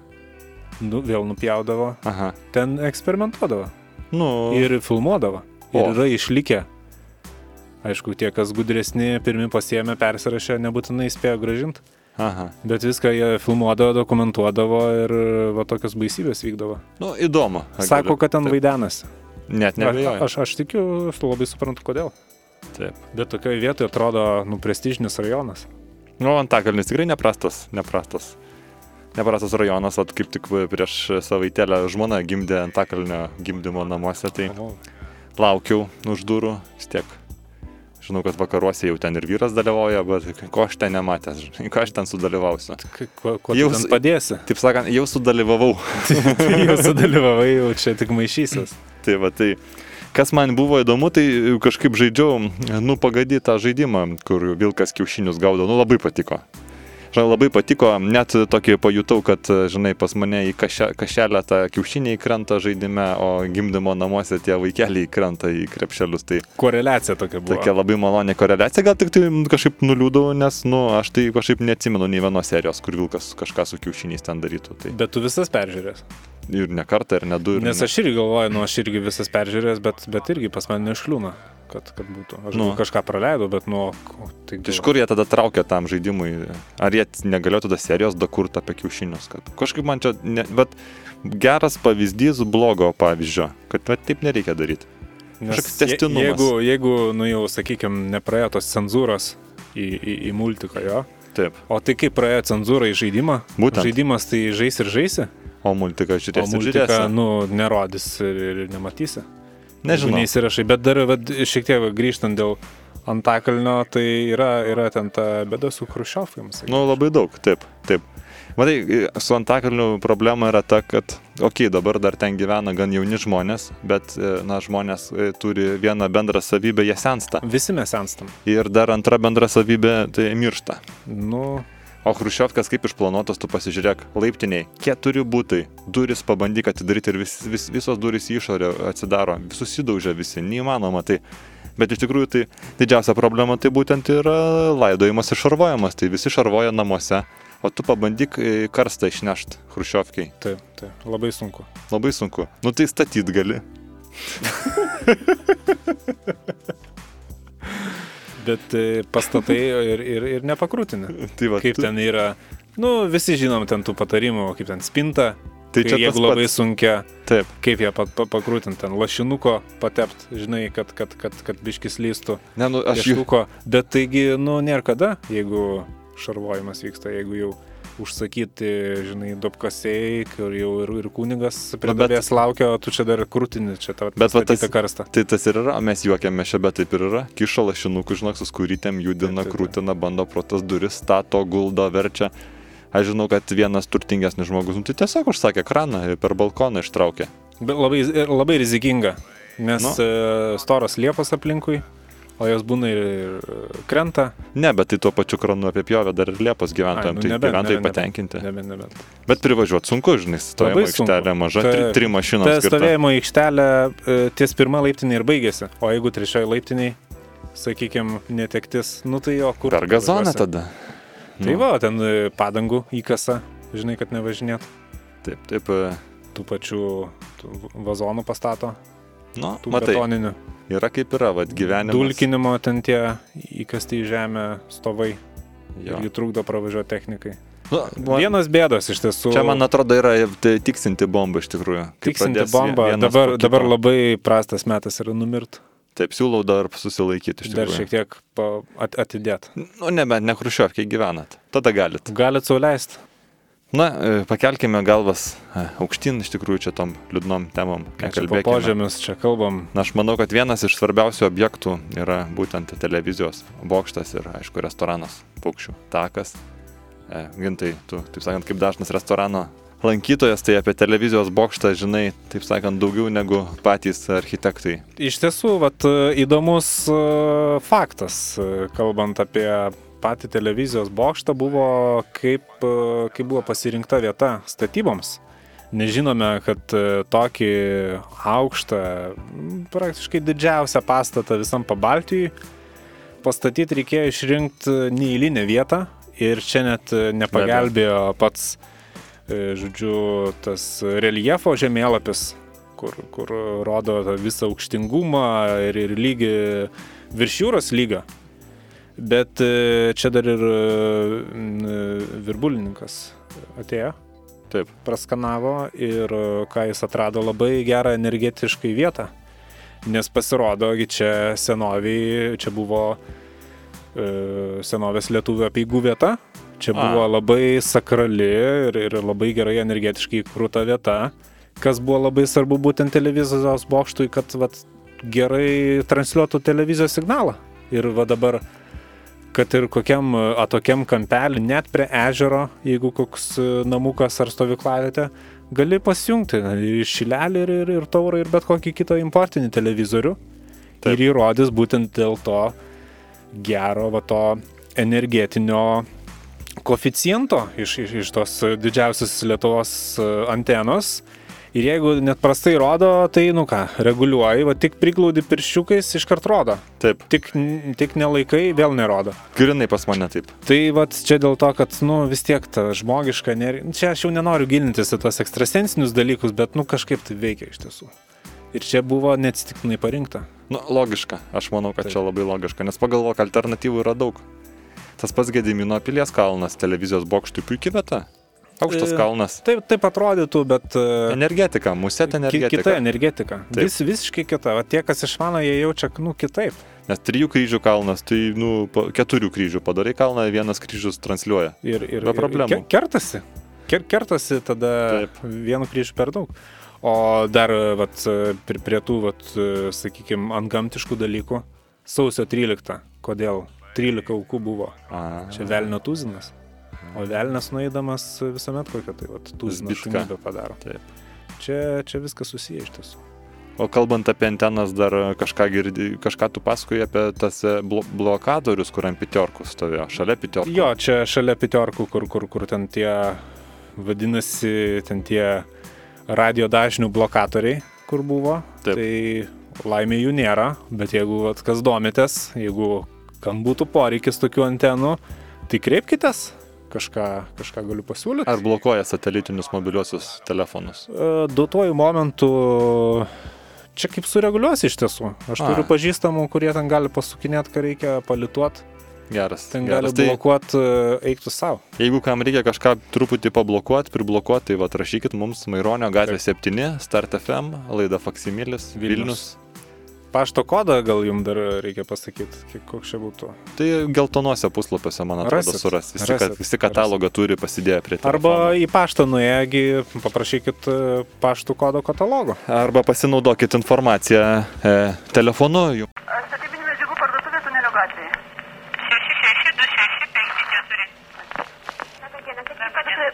nu, vėl nupjaudavo, aha. ten eksperimentuodavo Nu, ir filmuodavo. Ir O. yra išlikę. Aišku, tie, kas gudresni, pirmi pasiemė, persirašė, nebūtinai spėjo gražinti. Aha. Bet viską jie filmuodavo, dokumentuodavo ir va tokios baisybės vykdavo. Nu, įdomu. Sako, kad ten Taip. vaidenasi. Net nebejoju. aš, aš tikiu, aš labai suprantu, kodėl. Taip. Bet tokioje vietoje atrodo, nu, prestižinis rajonas. Nu, Antakalnis tikrai neprastas, neprastas. Neprastas rajonas, o kaip tik prieš savaitėlę žmona gimdė Antakalnio gimdymo namuose, tai laukiau už durų, vis tiek. Žinau, kad vakaruose jau ten ir vyras dalyvauja, bet ko aš ten nematęs, žinai, ką aš ten sudalyvausiu. Kuo, kuo Jau tu ten s- padėsi? Taip sakant, jau sudalyvavau. Jau sudalyvavai, jau čia tik maišysis. Tai va, tai kas man buvo įdomu, tai kažkaip žaidžiau, nu, pagadytą žaidimą, kur vilkas kiaušinius gaudo, nu, labai patiko. Labai patiko, net tokį pajutau, kad, žinai, pas mane į kašę, kašelę tą kiaušinį įkrenta žaidime, o gimdymo namuose tie vaikeliai įkrenta į krepšelius. Tai Koreliacija tokia buvo. tokia labai malonė koreliacija, gal tik tai kažkaip nuliūdau, nes, nu, aš tai kažkaip neatsimenu nei vienos serijos, kur vilkas kažką su kiaušiniais ten darytų. Tai Bet tu visas peržiūrės. ir ne kartą, ir ne du. Ir Nes ne... aš irgi galvoju, nu aš irgi visas peržiūrėjęs, bet, bet irgi pas mane neiškliūna, kad, kad būtų. Aš Nu. kažką praleidau, bet nu... ko- Tai iš kur jie tada traukia tam žaidimui? Ar jie negalėjo tada serijos dakurti apie kiaušinius? Kad kažkaip man čia, ne, bet geras pavyzdys blogo pavyzdžio, kad va, taip nereikia daryti. Kažkoks tęstinumas. Jeigu, jeigu, nu jau, sakykime, nepraėjo tos cenzūros į, į, į multiką jo, Taip. o tai kaip praėjo cenzūra į žaidimą? Būtent. Žaidimas tai žais ir žaisi. O multiką O žiūrėsi, multiką, žiūrėsi. nu, nerodys ir, ir nematysi. Nežinau. Neįsirašai, bet dar vat, šiek tiek grįžtant dėl Antakalnio, tai yra, yra ten ta bėda su Hruščiovkėmis. Nu, labai daug, taip, taip. Matai, su Antakalniu problema yra ta, kad, okei, okay, dabar dar ten gyvena gan jauni žmonės, bet, e, na, žmonės e, turi vieną bendrą savybę, jie sensta. Visi mes senstam. Ir dar antra bendra savybė, tai miršta. Nu, O Hruščiovkas kaip išplanuotas, tu pasižiūrėk, laiptiniai, keturi būtai, duris pabandyk atidaryti ir vis, vis, visos durys į išorę atsidaro, susidaužia visi, neįmanoma tai. Bet iš tikrųjų tai didžiausia problema tai būtent yra laidojimas ir šarvojimas, tai visi šarvoja namuose, o tu pabandyk e, karstą išnešti Hruščiovkiai. taip, taip, labai sunku. Labai sunku. Nu tai statyt gali. Bet e, pastatai ir, ir, ir nepakrūtinė. Tai va, Kaip tu- ten yra. Nu, visi žinom ten tų patarimų, kaip ten spinta. Tai čia jeigu labai pats. sunkia, Taip. kaip ją pa, pa, pakrūtinti, ten lašinuko patept, žinai, kad, kad, kad, kad biškis lystų. Ne, nu, aš. Pieštuko. Bet taigi, nu, nėra kada, jeigu šarvojimas vyksta, jeigu jau užsakyti, žinai, dopkasiai, kur jau ir, ir kunigas prie Nu, bet- davės laukia, o tu čia dar krūtini, čia tavo Bet va tas- karstą. Tai tas ir yra, mes juokiamės čia, bet taip ir yra. Kiša lašinukų, žinok, su skurytėm judina, krūtina, bando pro tas duris, stato, guldo, verčia. Aš žinau, kad vienas turtingesnis žmogus, nu, tai tiesiog užsakė kraną ir per balkoną ištraukė. Bet labai, labai rizikinga, nes Nu. nu. storos liepos aplinkui, o jos būna ir ir krenta. Ne, bet tai tuo pačiu kranu apipjovė dar ir Liepos gyventojams, nu, tai nebent, gyventojai nebent, patenkinti. Nebent, nebent. Bet privažiuoti sunku, žinai, stovėjimo aikštelė maža, tri, Taip. tri mašinos. Ta skirta. stovėjimo aikštelė e, ties pirmą laiptinį ir baigėsi, o jeigu trečioje laiptiniai, sakykime, netektis, nu tai jo kur. Per gazoną tada. Tai Nu, va, ten e, padangų įkasa, žinai, kad nevažinėt. Taip, taip. e, Tų pačių tų vazonų pastato, Nu, tų matai, betoninių. Yra kaip yra, vad gyvenimas. Dulkinimo ten tie įkasti į žemę stovai. Jo. Irgi trukdo pravažiuoti technikai. Nu, man- Vienas bėdos iš tiesų. Čia, man atrodo, yra tiksinti bomba iš tikrųjų. Tiksinti bomba. Dabar, dabar labai prastas metas yra numirt. Taip, siūlau dar susilaikyti iš Dar tikrųjų. šiek tiek at, atidėt. Nu, nebent ne Hruščiovkiai gyvenat. Tada galit. Galit sauliaisti. Na, e, pakelkime galvas e, aukštyn iš tikrųjų čia tom liūdnom temom. Čia po požemius čia kalbam. Na, aš manau, kad vienas iš svarbiausių objektų yra būtent televizijos bokštas ir, aišku, restoranas Paukščių takas. E, gintai, tu, taip sakant, kaip dažnas restorano lankytojas, tai apie televizijos bokštą žinai, taip sakant, daugiau negu patys architektai. Iš tiesų, vat, įdomus e, faktas, e, kalbant apie patį televizijos bokštą, buvo kaip, e, kaip buvo pasirinkta vieta statyboms. Nežinome, kad e, tokį aukštą, praktiškai didžiausią pastatą visam pabaltijui pastatyti reikėjo išrinkti neįlinę vietą ir čia net e, nepagelbėjo pats, e, žodžiu, tas reljefo žemėlapis, kur, kur rodo visą aukštingumą ir, ir lygį virš jūros lygio. Bet e, čia dar ir e, virbulininkas atėjo, Taip. praskanavo ir e, ką jis atrado labai gerą energetiškai vietą. Nes pasirodo, čia senoviai, čia buvo senovės lietuvių apieigų vieta. Čia A. buvo labai sakrali ir, ir labai gerai energetiškai krūta vieta, kas buvo labai svarbu būtent televizijos bokštui, kad vat, gerai transliuotų televizijos signalą. Ir va dabar, kad ir kokiam e, atokiam kampelį, net prie ežero, jeigu koks e, namukas ar stovyklavietė, gali pasijungti ir šilelį, ir, ir, ir taurą, ir bet kokį kitą importinį televizorių. Taip. Ir jį rodys būtent dėl to gero, va to energetinio koficiento iš, iš, iš tos didžiausios Lietuvos e, antenos. Ir jeigu net prastai rodo, tai, nu ką, reguliuoji, va tik priglaudi pirščiukais, iškart rodo. Taip, Tik, tik nelaikai, vėl nerodo. grinai pas mane taip. Tai vat čia dėl to, kad, nu, vis tiek ta žmogiška, ner... čia aš jau nenoriu gilintis į tos ekstrasensinius dalykus, bet, nu, kažkaip tai veikia iš tiesų. Ir čia buvo neatsitiktinai parinkta. Nu, logiška. Aš manau, kad Taip. čia labai logiška, nes pagalvok, alternatyvų yra daug. Tas pats Gedimino pilies kalnas, televizijos bokštui puikiai vieta. Aukštas E, kalnas. Taip, taip atrodytų, bet... e, Energetika, musėt ki- energetika. Kita energetika. Taip. Vis, visiškai kita. O tie, kas išmano, jie jaučia, nu, kitaip. Nes trijų kryžių kalnas, tai, nu, keturių kryžių padarai kalną, vienas kryžius transliuoja. Ir, ir, Be ir problemų. ke- kertasi. ker- kertasi tada Taip. vienu kryžiu per daug. O dar, vat, prie tų, vat, sakykime, antgamtiškų dalykų. Sausio 13. Kodėl 13 aukų buvo? A, Čia velnio tuzinas. O velnas nueidamas visuomet kokią tai vat, tuziną šunybę padaro. Taip. Čia, čia viskas susiję iš tiesų. O kalbant apie antenas, dar kažką, girdi, kažką tu pasakoji apie tas e, blo blokadorius, kur ant pitiorkų stovėjo, šalia pitiorkų. Jo, čia šalia pitiorkų, kur, kur, kur ten tie, vadinasi, ten tie radio dažnių blokatoriai, kur buvo. Taip. Tai laimė jų nėra, bet jeigu vat, kas domitės, jeigu kam būtų poreikis tokių antenų, tai kreipkitės, kažką, kažką galiu pasiūlyti. Ar blokuoja satelitinius mobiliuosius telefonus? E, Duotuoju momentu čia kaip sureguliuosi iš tiesų. Aš A. turiu pažįstamų, kurie ten gali pasukinėti, ką reikia palituoti, Geras. ten geras. gali Tai blokuoti, eiktų savo. jeigu kam reikia kažką truputį pablokuoti, priblokuoti, tai va rašykit mums Maironio gatvė 7, Start FM, laida Faksimilis, Vilnius. Vilnius. Pašto kodą gal jums dar reikia pasakyti, kiek koks čia būtų. Tai geltonuose puslapiuose, man atrodo, Rasit, suras. Visi, rasit, kad, visi katalogą turi pasidėję prie telefono. Arba į paštą nuėjęgi, paprašykit e, paštų kodo katalogo. Arba pasinaudokit informaciją e, telefonu. Statybinių medžiagų parduotuvė tunelio gatvėje. 662654. Labą dieną, tai parduotuvė-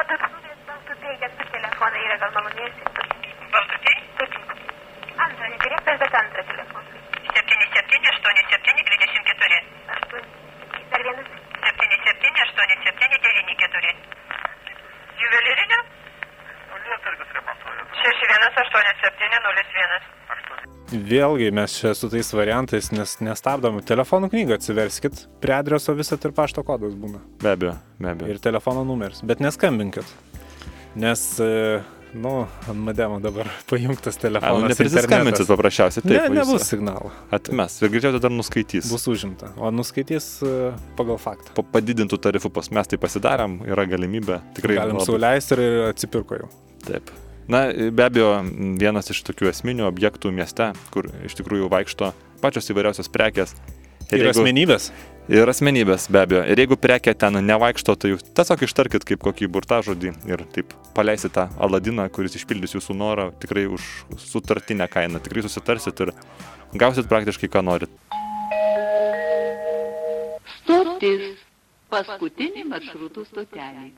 parduotuvės baltutėje du telefonai yra, gal malonėsit. Taip, antrą, ne direktas, bet antrą telefoną. 778724. Aštuoni. Dar vienas. 778794. Juvelyrinė? Lietsargis remontuoja. 618701. Vėlgi mes čia su tais variantais nes, nestabdom. Telefonų knygą atsiverskit, prie adreso visat ir pašto kodas būna. Be abejo, be abejo. Ir telefono numeris. Bet neskambinkit. Nes, e, nu, ant mademo dabar pajungtas telefonas. nu, neprisiskambinsit paprasčiausiai. Ne, Taip, jūs nebus signalo. Atmes. Ir greičiausiai dar nuskaitys. Bus užimta. O nuskaitys e, pagal faktą. Pa- Padidintų tarifų pas mes tai pasidarėm, yra galimybė. Tikrai Galim labai- sauliaisti ir atsipirko jau. Taip. Na, be abejo, vienas iš tokių esminių objektų mieste, kur iš tikrųjų vaikšto pačios įvairiausios prekės. Ir asmenybės. Ir asmenybės, be abejo. Ir jeigu prekė ten nevaikšto, tai jūs tiesiog ištarkit kaip kokį burtažodį ir taip paleisit tą Aladiną, kuris išpildys jūsų norą tikrai už sutartinę kainą. Tikrai susitarsit ir gausit praktiškai, ką norit. Stotis. Paskutinė maršrutų stotelė.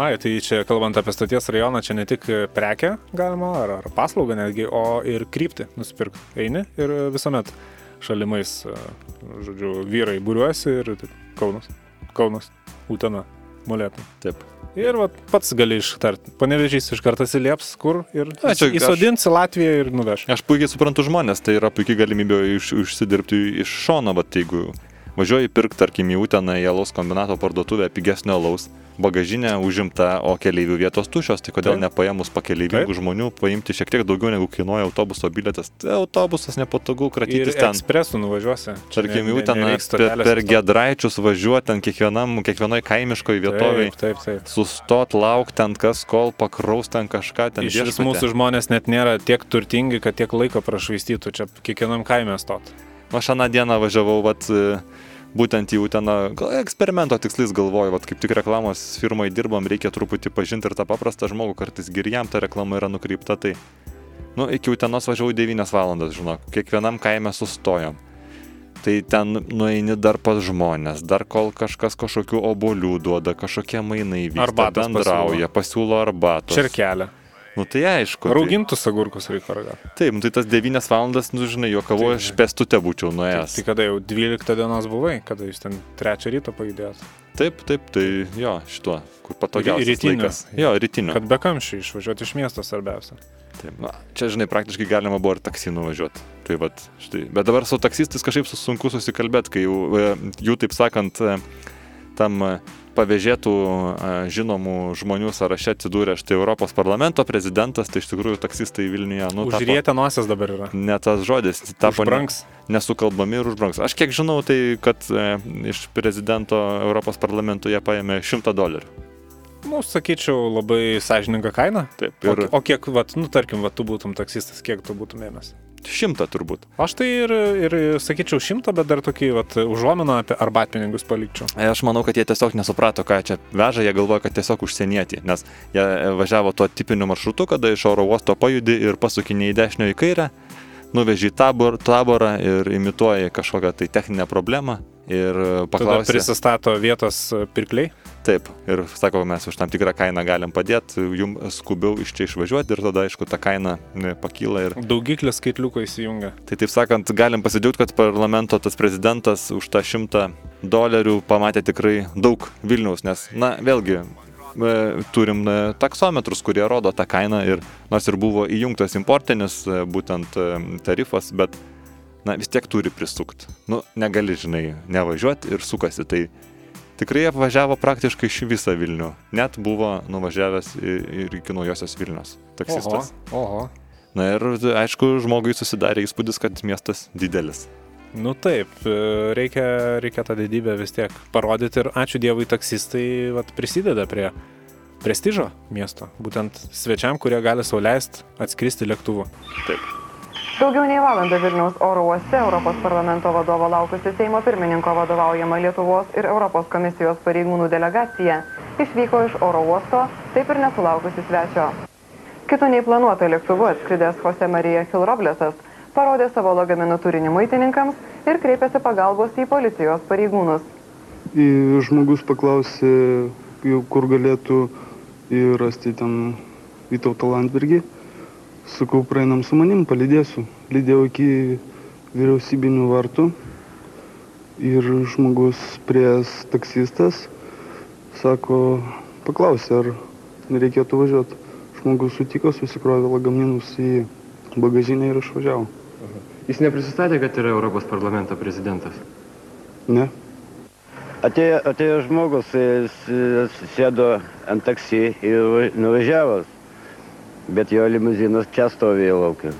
Ai, tai čia kalbant apie stoties rajoną, čia ne tik prekę galima, ar, ar paslaugą netgi, o ir kryptį nusipirkti. Eini ir visuomet šalimais, e, žodžiu, vyrai būriuosi ir taip, Kaunas, Kaunas, Utena, Molėtų. Taip. Ir vat, pats gali ištarti. Panevežys iš karto atsilieps, kur ir aš- įsodins į Latviją ir nuveš. Aš puikiai suprantu žmonės, tai yra puikiai galimybė iš, užsidirbti iš šono, bet jeigu važiuoji pirkti, tarkim, į Uteną, į alaus kombinato parduotuvę pigesnio alaus, bagažinė užimta, o keleivių vietos tušios, tai kodėl Taip. nepaėmus pakeleivingų žmonių paimti šiek tiek daugiau negu kainuoja autobuso bilietas. Tai autobusas nepatogu Ir kratytis ten. ekspresų nuvažiuosi. Tarkim, ne- į ne- per, per gedraičius važiuoti ten kiekvienam, kiekvienoj kaimiškoj vietoviai. Taip, taip, taip. Sustot, laukti ten kas, kol pakraus ten kažką ten. Iš vis mūsų žmonės net nėra tiek turtingi, kad tiek laiko prašvaistytų čia kiekvienam kaime stot. Aš aną dieną važiavau, vat, e, būtent į Uteną, gal eksperimento tikslais galvoju, vat, kaip tik reklamos firmai dirbam, reikia truputį pažinti ir tą paprastą žmogų, kartais ir jam ta reklama yra nukreipta, tai, nu, iki Utenos važiavau 9 valandas, žinok, kiekvienam kaime sustojom. Tai ten nueini dar pas žmonės, dar kol kažkas kažkokių obolių duoda, kažkokie mainai vyksta, Arbatos bendrauja, pasiūlo arbatos. Čerkelę. Nu tai aišku. tai- Raugintus agurkus reikia ragauti. Taip, nu, tai tas 9 valandas, nu žinai, juokavo, Tai- aš pestute būčiau Tai, nuėjęs. tai kada jau 12 dienos buvai, kada jūs ten 3 ryto pajudėjot? Taip, taip, tai jo, šituo, kur patogiausias Rytinio. laikas. Jo, rytinio. Kad be kamščių išvažiuoti iš miesto svarbiausia. Taip, na, čia, žinai, praktiškai galima buvo ir taksi nuvažiuoti. Tai vat, štai. Bet dabar su taksistais kažkaip su- sunku susikalbėti, kai jau, e, jų, taip sakant, e, tam e, pavėžėtų žinomų žmonių sąraše atsidūrė štai Europos parlamento prezidentas, tai iš tikrųjų taksistai Vilniuje, nu, Užrietę nosies dabar yra. ne tas žodis, tapo Užbrangs. nesukalbami ir užbrangs. Aš kiek žinau, tai kad e, iš prezidento Europos parlamento jie paėmė 100 dolerių. Nu, sakyčiau, labai sąžininga kaina. Taip, O, ir o kiek, vat, nu, tarkim, vat, tu būtum taksistas, kiek tu būtum ėmęs? Šimtą turbūt. Aš tai ir, ir sakyčiau šimtą, bet dar tokį vat, užuominą apie arbatpinigus palikčiau. E, Aš manau, kad jie tiesiog nesuprato, ką čia veža, jie galvoja, kad tiesiog užsienieti, nes jie e, važiavo tuo tipiniu maršrutu, kada iš oro uosto pajudi ir pasukinė į dešinę į kairę, nuveži į tabor, taborą ir imituoji kažkokią tai techninę problemą ir e, Tada prisistato vietos pirkliai. Taip, ir sako, mes už tam tikrą kainą galim padėti, jums skubiau iš čia išvažiuoti ir tada, aišku, ta kaina pakyla ir Daugiklis skaitliuko įsijungia. Tai taip sakant, galim pasidžiaugti, kad parlamento tas prezidentas už tą šimtą dolerių pamatė tikrai daug Vilniaus, nes, na, vėlgi, e, turim e, taksometrus, kurie rodo tą kainą ir nors ir buvo įjungtas importinis e, būtent tarifas, bet, na, vis tiek turi prisukti. Nu, negali, žinai, nevažiuoti ir sukasi. Tai tikrai apvažiavo praktiškai iš visą Vilnių. Net buvo nuvažiavęs ir iki naujosios Vilnius taksistas. Oho, oho. Na ir aišku, žmogui susidarė įspūdis, kad miestas didelis. Nu taip, e, reikia, reikia tą didybę vis tiek parodyti ir ačiū Dievui taksistai vat, prisideda prie prestižo miesto, būtent svečiam, kurie gali sauliaisti atskristi lėktuvu. Taip. Daugiau nei valandą Vilniaus oro uoste Europos parlamento vadovo laukusi Seimo pirmininko vadovaujama Lietuvos ir Europos komisijos pareigūnų delegacija išvyko iš oro uosto, taip ir nesulaukusi svečio. Kitų nei planuota lėktuvu atskridęs Jose Marija Hilroblesas parodė savo lagaminų turinį muitininkams ir kreipėsi pagalbos į policijos pareigūnus. Žmogus paklausė, kur galėtų rasti ten Vytautą Landsbergį. Sakau, praeinam su manim, palydėsiu. Lydėjau iki vyriausybinių vartų. Ir žmogus prieš taksistas sako, paklausė, ar nereikėtų važiuoti. Žmogus sutiko, susikrovė lagaminus į bagažinę ir išvažiavo. Jis neprisistatė, kad yra Europos parlamento prezidentas. Ne. Atėjo, atėjo žmogus, sėdo ant taksi ir va- nuvažiavo, bet jo limuzinas čia stovėjo laukia.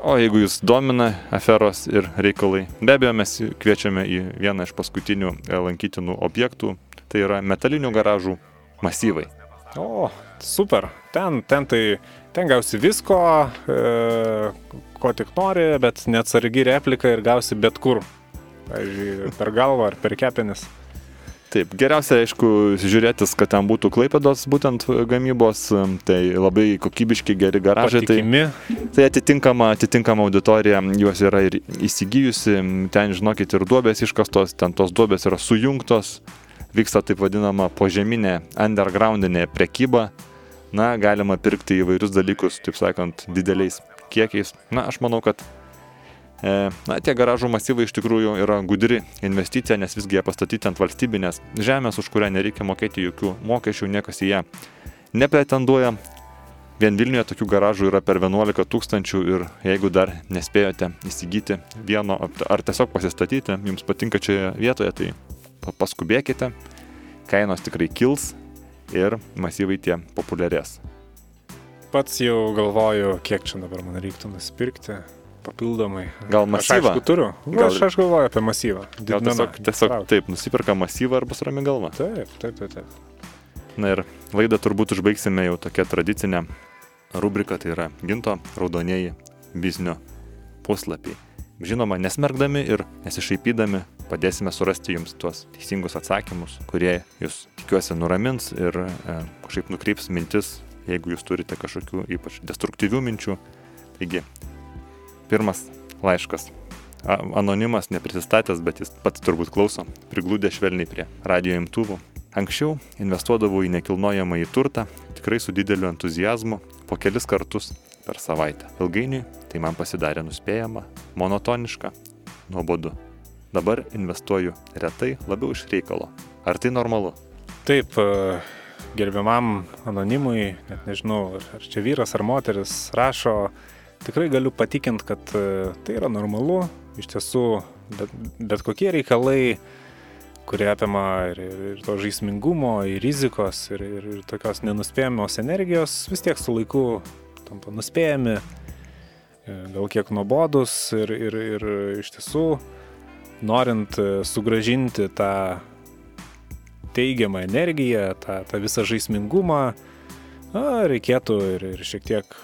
O jeigu jūs domina aferos ir reikalai, be abejo mes kviečiame į vieną iš paskutinių e, lankytinų objektų, tai yra metalinių garažų masyvai. O, super. Ten, ten tai, ten gausi visko, e, ko tik nori, bet neatsargi replika ir gausi bet kur. Pavyzdžiui, per galvą ar per kepenis. Taip, geriausia, aišku, žiūrėtis, kad ten būtų klaipėdos būtent gamybos, tai labai kokybiški geri garažai. Tai, Patikimi. tai atitinkama, atitinkama auditorija juos yra ir įsigijusi, ten, žinokit, ir duobės iškastos, ten tos duobės yra sujungtos, vyksta taip vadinama požeminė undergroundinė prekyba. Na, galima pirkti įvairius dalykus, taip sakant, dideliais kiekiais. Na, aš manau, kad Na, tie garažų masyvai iš tikrųjų yra gudri investicija, nes visgi jie pastatyti ant valstybinės žemės, už kurią nereikia mokėti jokių mokesčių, niekas į ją nepretenduoja. Vien Vilniuje tokių garažų yra per 11 tūkstančių ir jeigu dar nespėjote įsigyti vieno ar tiesiog pasistatyti, jums patinka čia vietoje, tai pa- paskubėkite, kainos tikrai kils ir masyvai tie populiarės. Pats jau galvoju, kiek čia dabar man reiktų nusipirkti papildomai. Gal Aš masyvą? aišku turiu. Gal... Gal- Aš, aš galvoju apie masyvą. Gal tiesiog, tiesiog taip, nusipirka masyvą ar bus rami galva. Taip, taip, taip. taip. Na ir laidą turbūt užbaigsime jau tokia tradicinė rubrika, tai yra ginto raudonieji biznio puslapiai. Žinoma, nesmergdami ir nesišaipydami padėsime surasti jums tuos teisingus atsakymus, kurie jūs tikiuosi nuramins ir e, kažkaip nukreips mintis, jeigu jūs turite kažkokių ypač destruktyvių minčių. Taigi, pirmas laiškas. Anonimas neprisistatęs, bet jis pats turbūt klauso, priglūdė švelniai prie radio imtuvų. Anksčiau investuodavau į nekilnojamą į turtą, tikrai su dideliu entuzijazmu, po kelis kartus per savaitę. Ilgainiui tai man pasidarė nuspėjama, monotoniška, nuobodu. Dabar investuoju retai, labiau iš reikalo. Ar tai normalu? Taip, e, gerbiamam anonimui, net nežinau, ar čia vyras ar moteris rašo, tikrai galiu patikinti, kad e, tai yra normalu. Iš tiesų, bet, bet kokie reikalai, kurie apima ir, ir, ir to žaismingumo, ir rizikos, ir, ir, ir tokios nenuspėjamos energijos, vis tiek su laiku tampa nuspėjami, e, gal kiek nuobodus ir, ir, ir iš tiesų, norint e, sugražinti tą teigiamą energiją, tą, tą visą žaismingumą, na, reikėtų ir, ir šiek tiek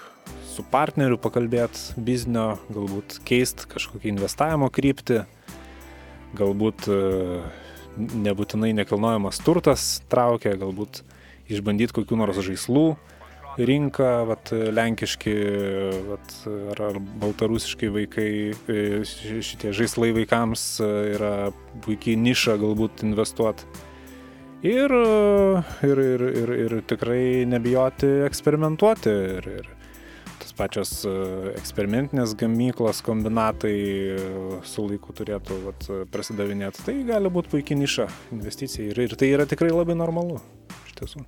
su partneriu pakalbėti biznio, galbūt keisti kažkokį investavimo kryptį, galbūt e, nebūtinai nekilnojamas turtas traukia, galbūt išbandyti kokių nors žaislų rinką, vat, lenkiški vat, ar, ar baltarusiškai vaikai, e, ši- šitie žaislai vaikams e, yra puikiai niša galbūt investuoti. Ir, ir, ir, ir, ir tikrai nebijoti eksperimentuoti. Ir, ir pačios e, eksperimentinės gamyklos, kombinatai e, su laiku turėtų vat, prasidavinėti. Tai gali būti puikiai niša investicija ir, ir tai yra tikrai labai normalu. Iš tiesų.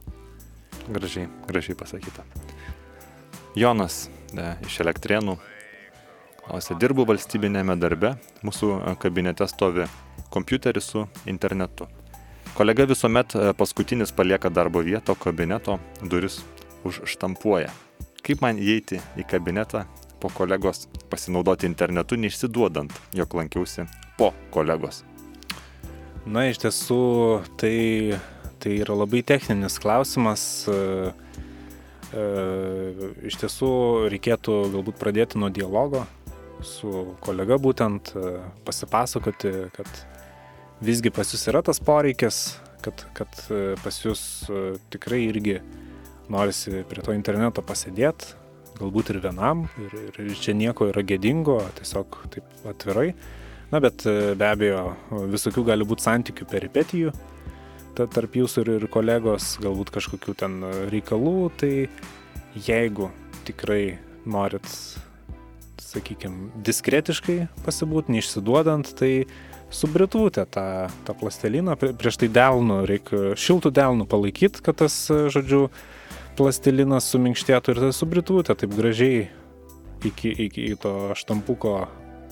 Gražiai, gražiai pasakyta. Jonas e, iš Elektrienų. Klausia, dirbu valstybinėme darbe, mūsų e, kabinete stovi kompiuteris su internetu. Kolega visuomet paskutinis palieka darbo vietą, kabineto duris užštampuoja. Kaip man įeiti į kabinetą po kolegos pasinaudoti internetu, neišsiduodant, jog lankiausi po kolegos? Na, iš tiesų, tai, tai yra labai techninis klausimas. E, e, Iš tiesų, reikėtų galbūt pradėti nuo dialogo su kolega būtent, e, pasipasakoti, kad visgi pas jūs yra tas poreikis, kad, kad pas jūs tikrai irgi norisi prie to interneto pasėdėti, galbūt ir vienam, ir, ir, čia nieko yra gėdingo, tiesiog taip atvirai. Na, bet e, be abejo, visokių gali būti santykių peripetijų ta- tarp jūsų ir, ir kolegos, galbūt kažkokių ten reikalų, tai jeigu tikrai norit, sakykime, diskretiškai pasibūti, neišsiduodant, tai subritūtę tą, tą plasteliną, prie- prieš tai delnų, reikia šiltų delnų palaikyti, kad tas, žodžiu, plastelinas suminkštėtų ir tą subritūtę taip gražiai iki, iki to štampuko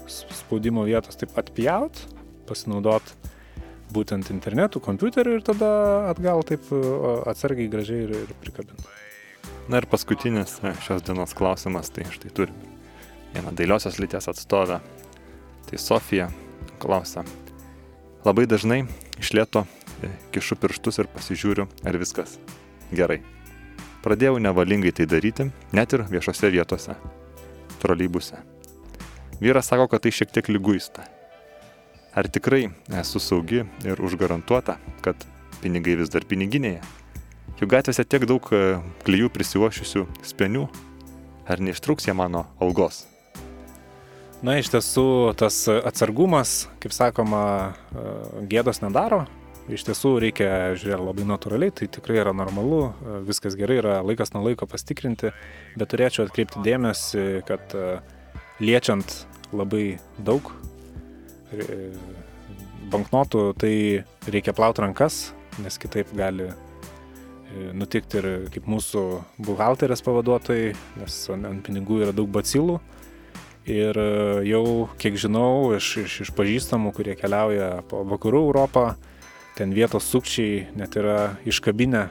spaudimo vietos taip atpjaut, pasinaudot būtent internetu, kompiuteriu ir tada atgal taip atsargiai gražiai ir, ir prikabinti. Na ir paskutinis e, šios dienos klausimas, tai štai turime vieną dailiosios lyties atstovę. Tai Sofija klausia. Labai dažnai iš lėto e, kišu pirštus ir pasižiūriu, ar viskas gerai. Pradėjau nevalingai tai daryti, net ir viešose vietose. Troleibuse. Vyras sako, kad tai šiek tiek lyguista. Ar tikrai esu saugi ir užgarantuota, kad pinigai vis dar piniginėje? Juk gatvėse tiek daug e, klyjų prisiuošiusių spenių. Ar neištrūks jie mano algos? Na, iš tiesų, tas atsargumas, kaip sakoma, e, gėdos nedaro. Iš tiesų reikia žiūrėti labai natūraliai, tai tikrai yra normalu, viskas gerai, yra laikas nuo laiko pastikrinti, bet turėčiau atkreipti dėmesį, kad e, liečiant labai daug e, banknotų, tai reikia plauti rankas, nes kitaip gali e, nutikti ir kaip mūsų buhalterės pavaduotojai, nes ant pinigų yra daug bacilų. Ir jau, kiek žinau, iš, iš, iš pažįstamų, kurie keliauja po vakarų Europą, ten vietos sukčiai net yra iškabinę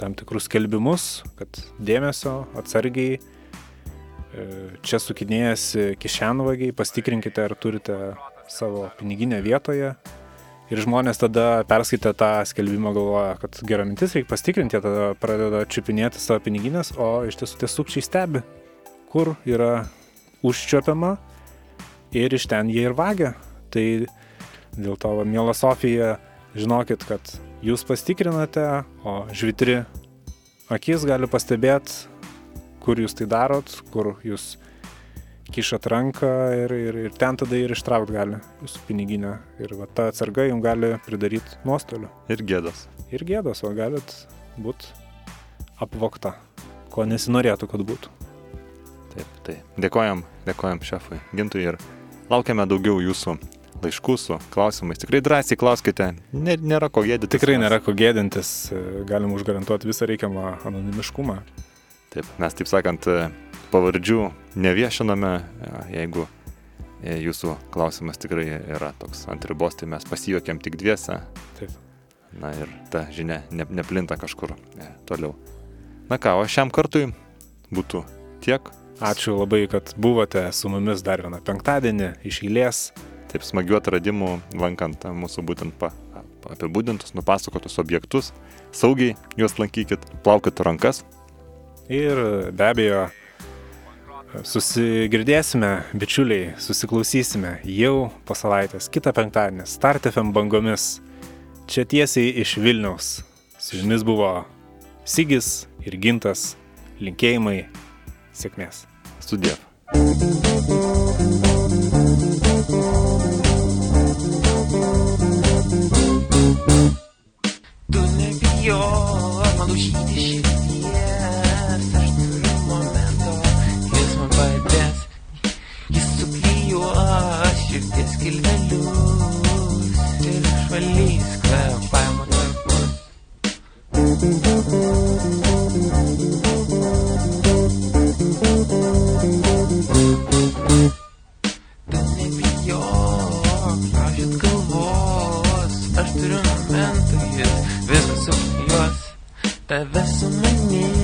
tam tikrus skelbimus, kad dėmesio, atsargiai, e, čia sukinėjasi kišenvagiai, pastikrinkite, ar turite savo piniginę vietoje. Ir žmonės tada perskaitę tą skelbimą galvoja, kad gera mintis, reikia pastikrinti, tada pradeda čiupinėti savo piniginės, o iš tiesų tie sukčiai stebi, kur yra užčiuopiama ir iš ten jie ir vagia. Tai dėl to, va, mėla Sofija, žinokit, kad jūs pastikrinate, o žvitri akis gali pastebėti, kur jūs tai darot, kur jūs kišat ranką ir, ir, ir ten tada ir ištraukti gali jūsų piniginę. Ir va, ta atsarga jums gali pridaryti nuostolių. Ir gėdos. Ir gėdos, o galit būti apvokta, ko nesinorėtų, kad būtų. Taip, tai dėkojam, dėkojam šefui Gintui ir laukiame daugiau jūsų laiškų su klausimais. Tikrai drąsiai klauskite, Nė, nėra ko gėdintis. Tikrai nėra ko gėdintis, galim užgarantuoti visą reikiamą anonimiškumą. Taip, mes taip sakant, pavardžių neviešiname, jeigu jūsų klausimas tikrai yra toks ant ribos, tai mes pasijuokėm tik dviese. Taip. Na ir ta žinia ne, neplinta kažkur e, toliau. Na ką, o šiam kartui būtų tiek. Ačiū labai, kad buvote su mumis dar vieną penktadienį iš eilės. Taip smagių atradimų, lankant mūsų būtent pa, apibūdintus, nupasakotus objektus. Saugiai juos lankykit, plaukit rankas. Ir be abejo, Susigirdėsime, bičiuliai, susiklausysime jau po savaitės, kitą penktadienį, Start FM bangomis, čia tiesiai iš Vilniaus. Su jumis buvo Sigis ir Gintas, linkėjimai, sėkmės. Sudėv. Tu jis viskas suklyjuos, tave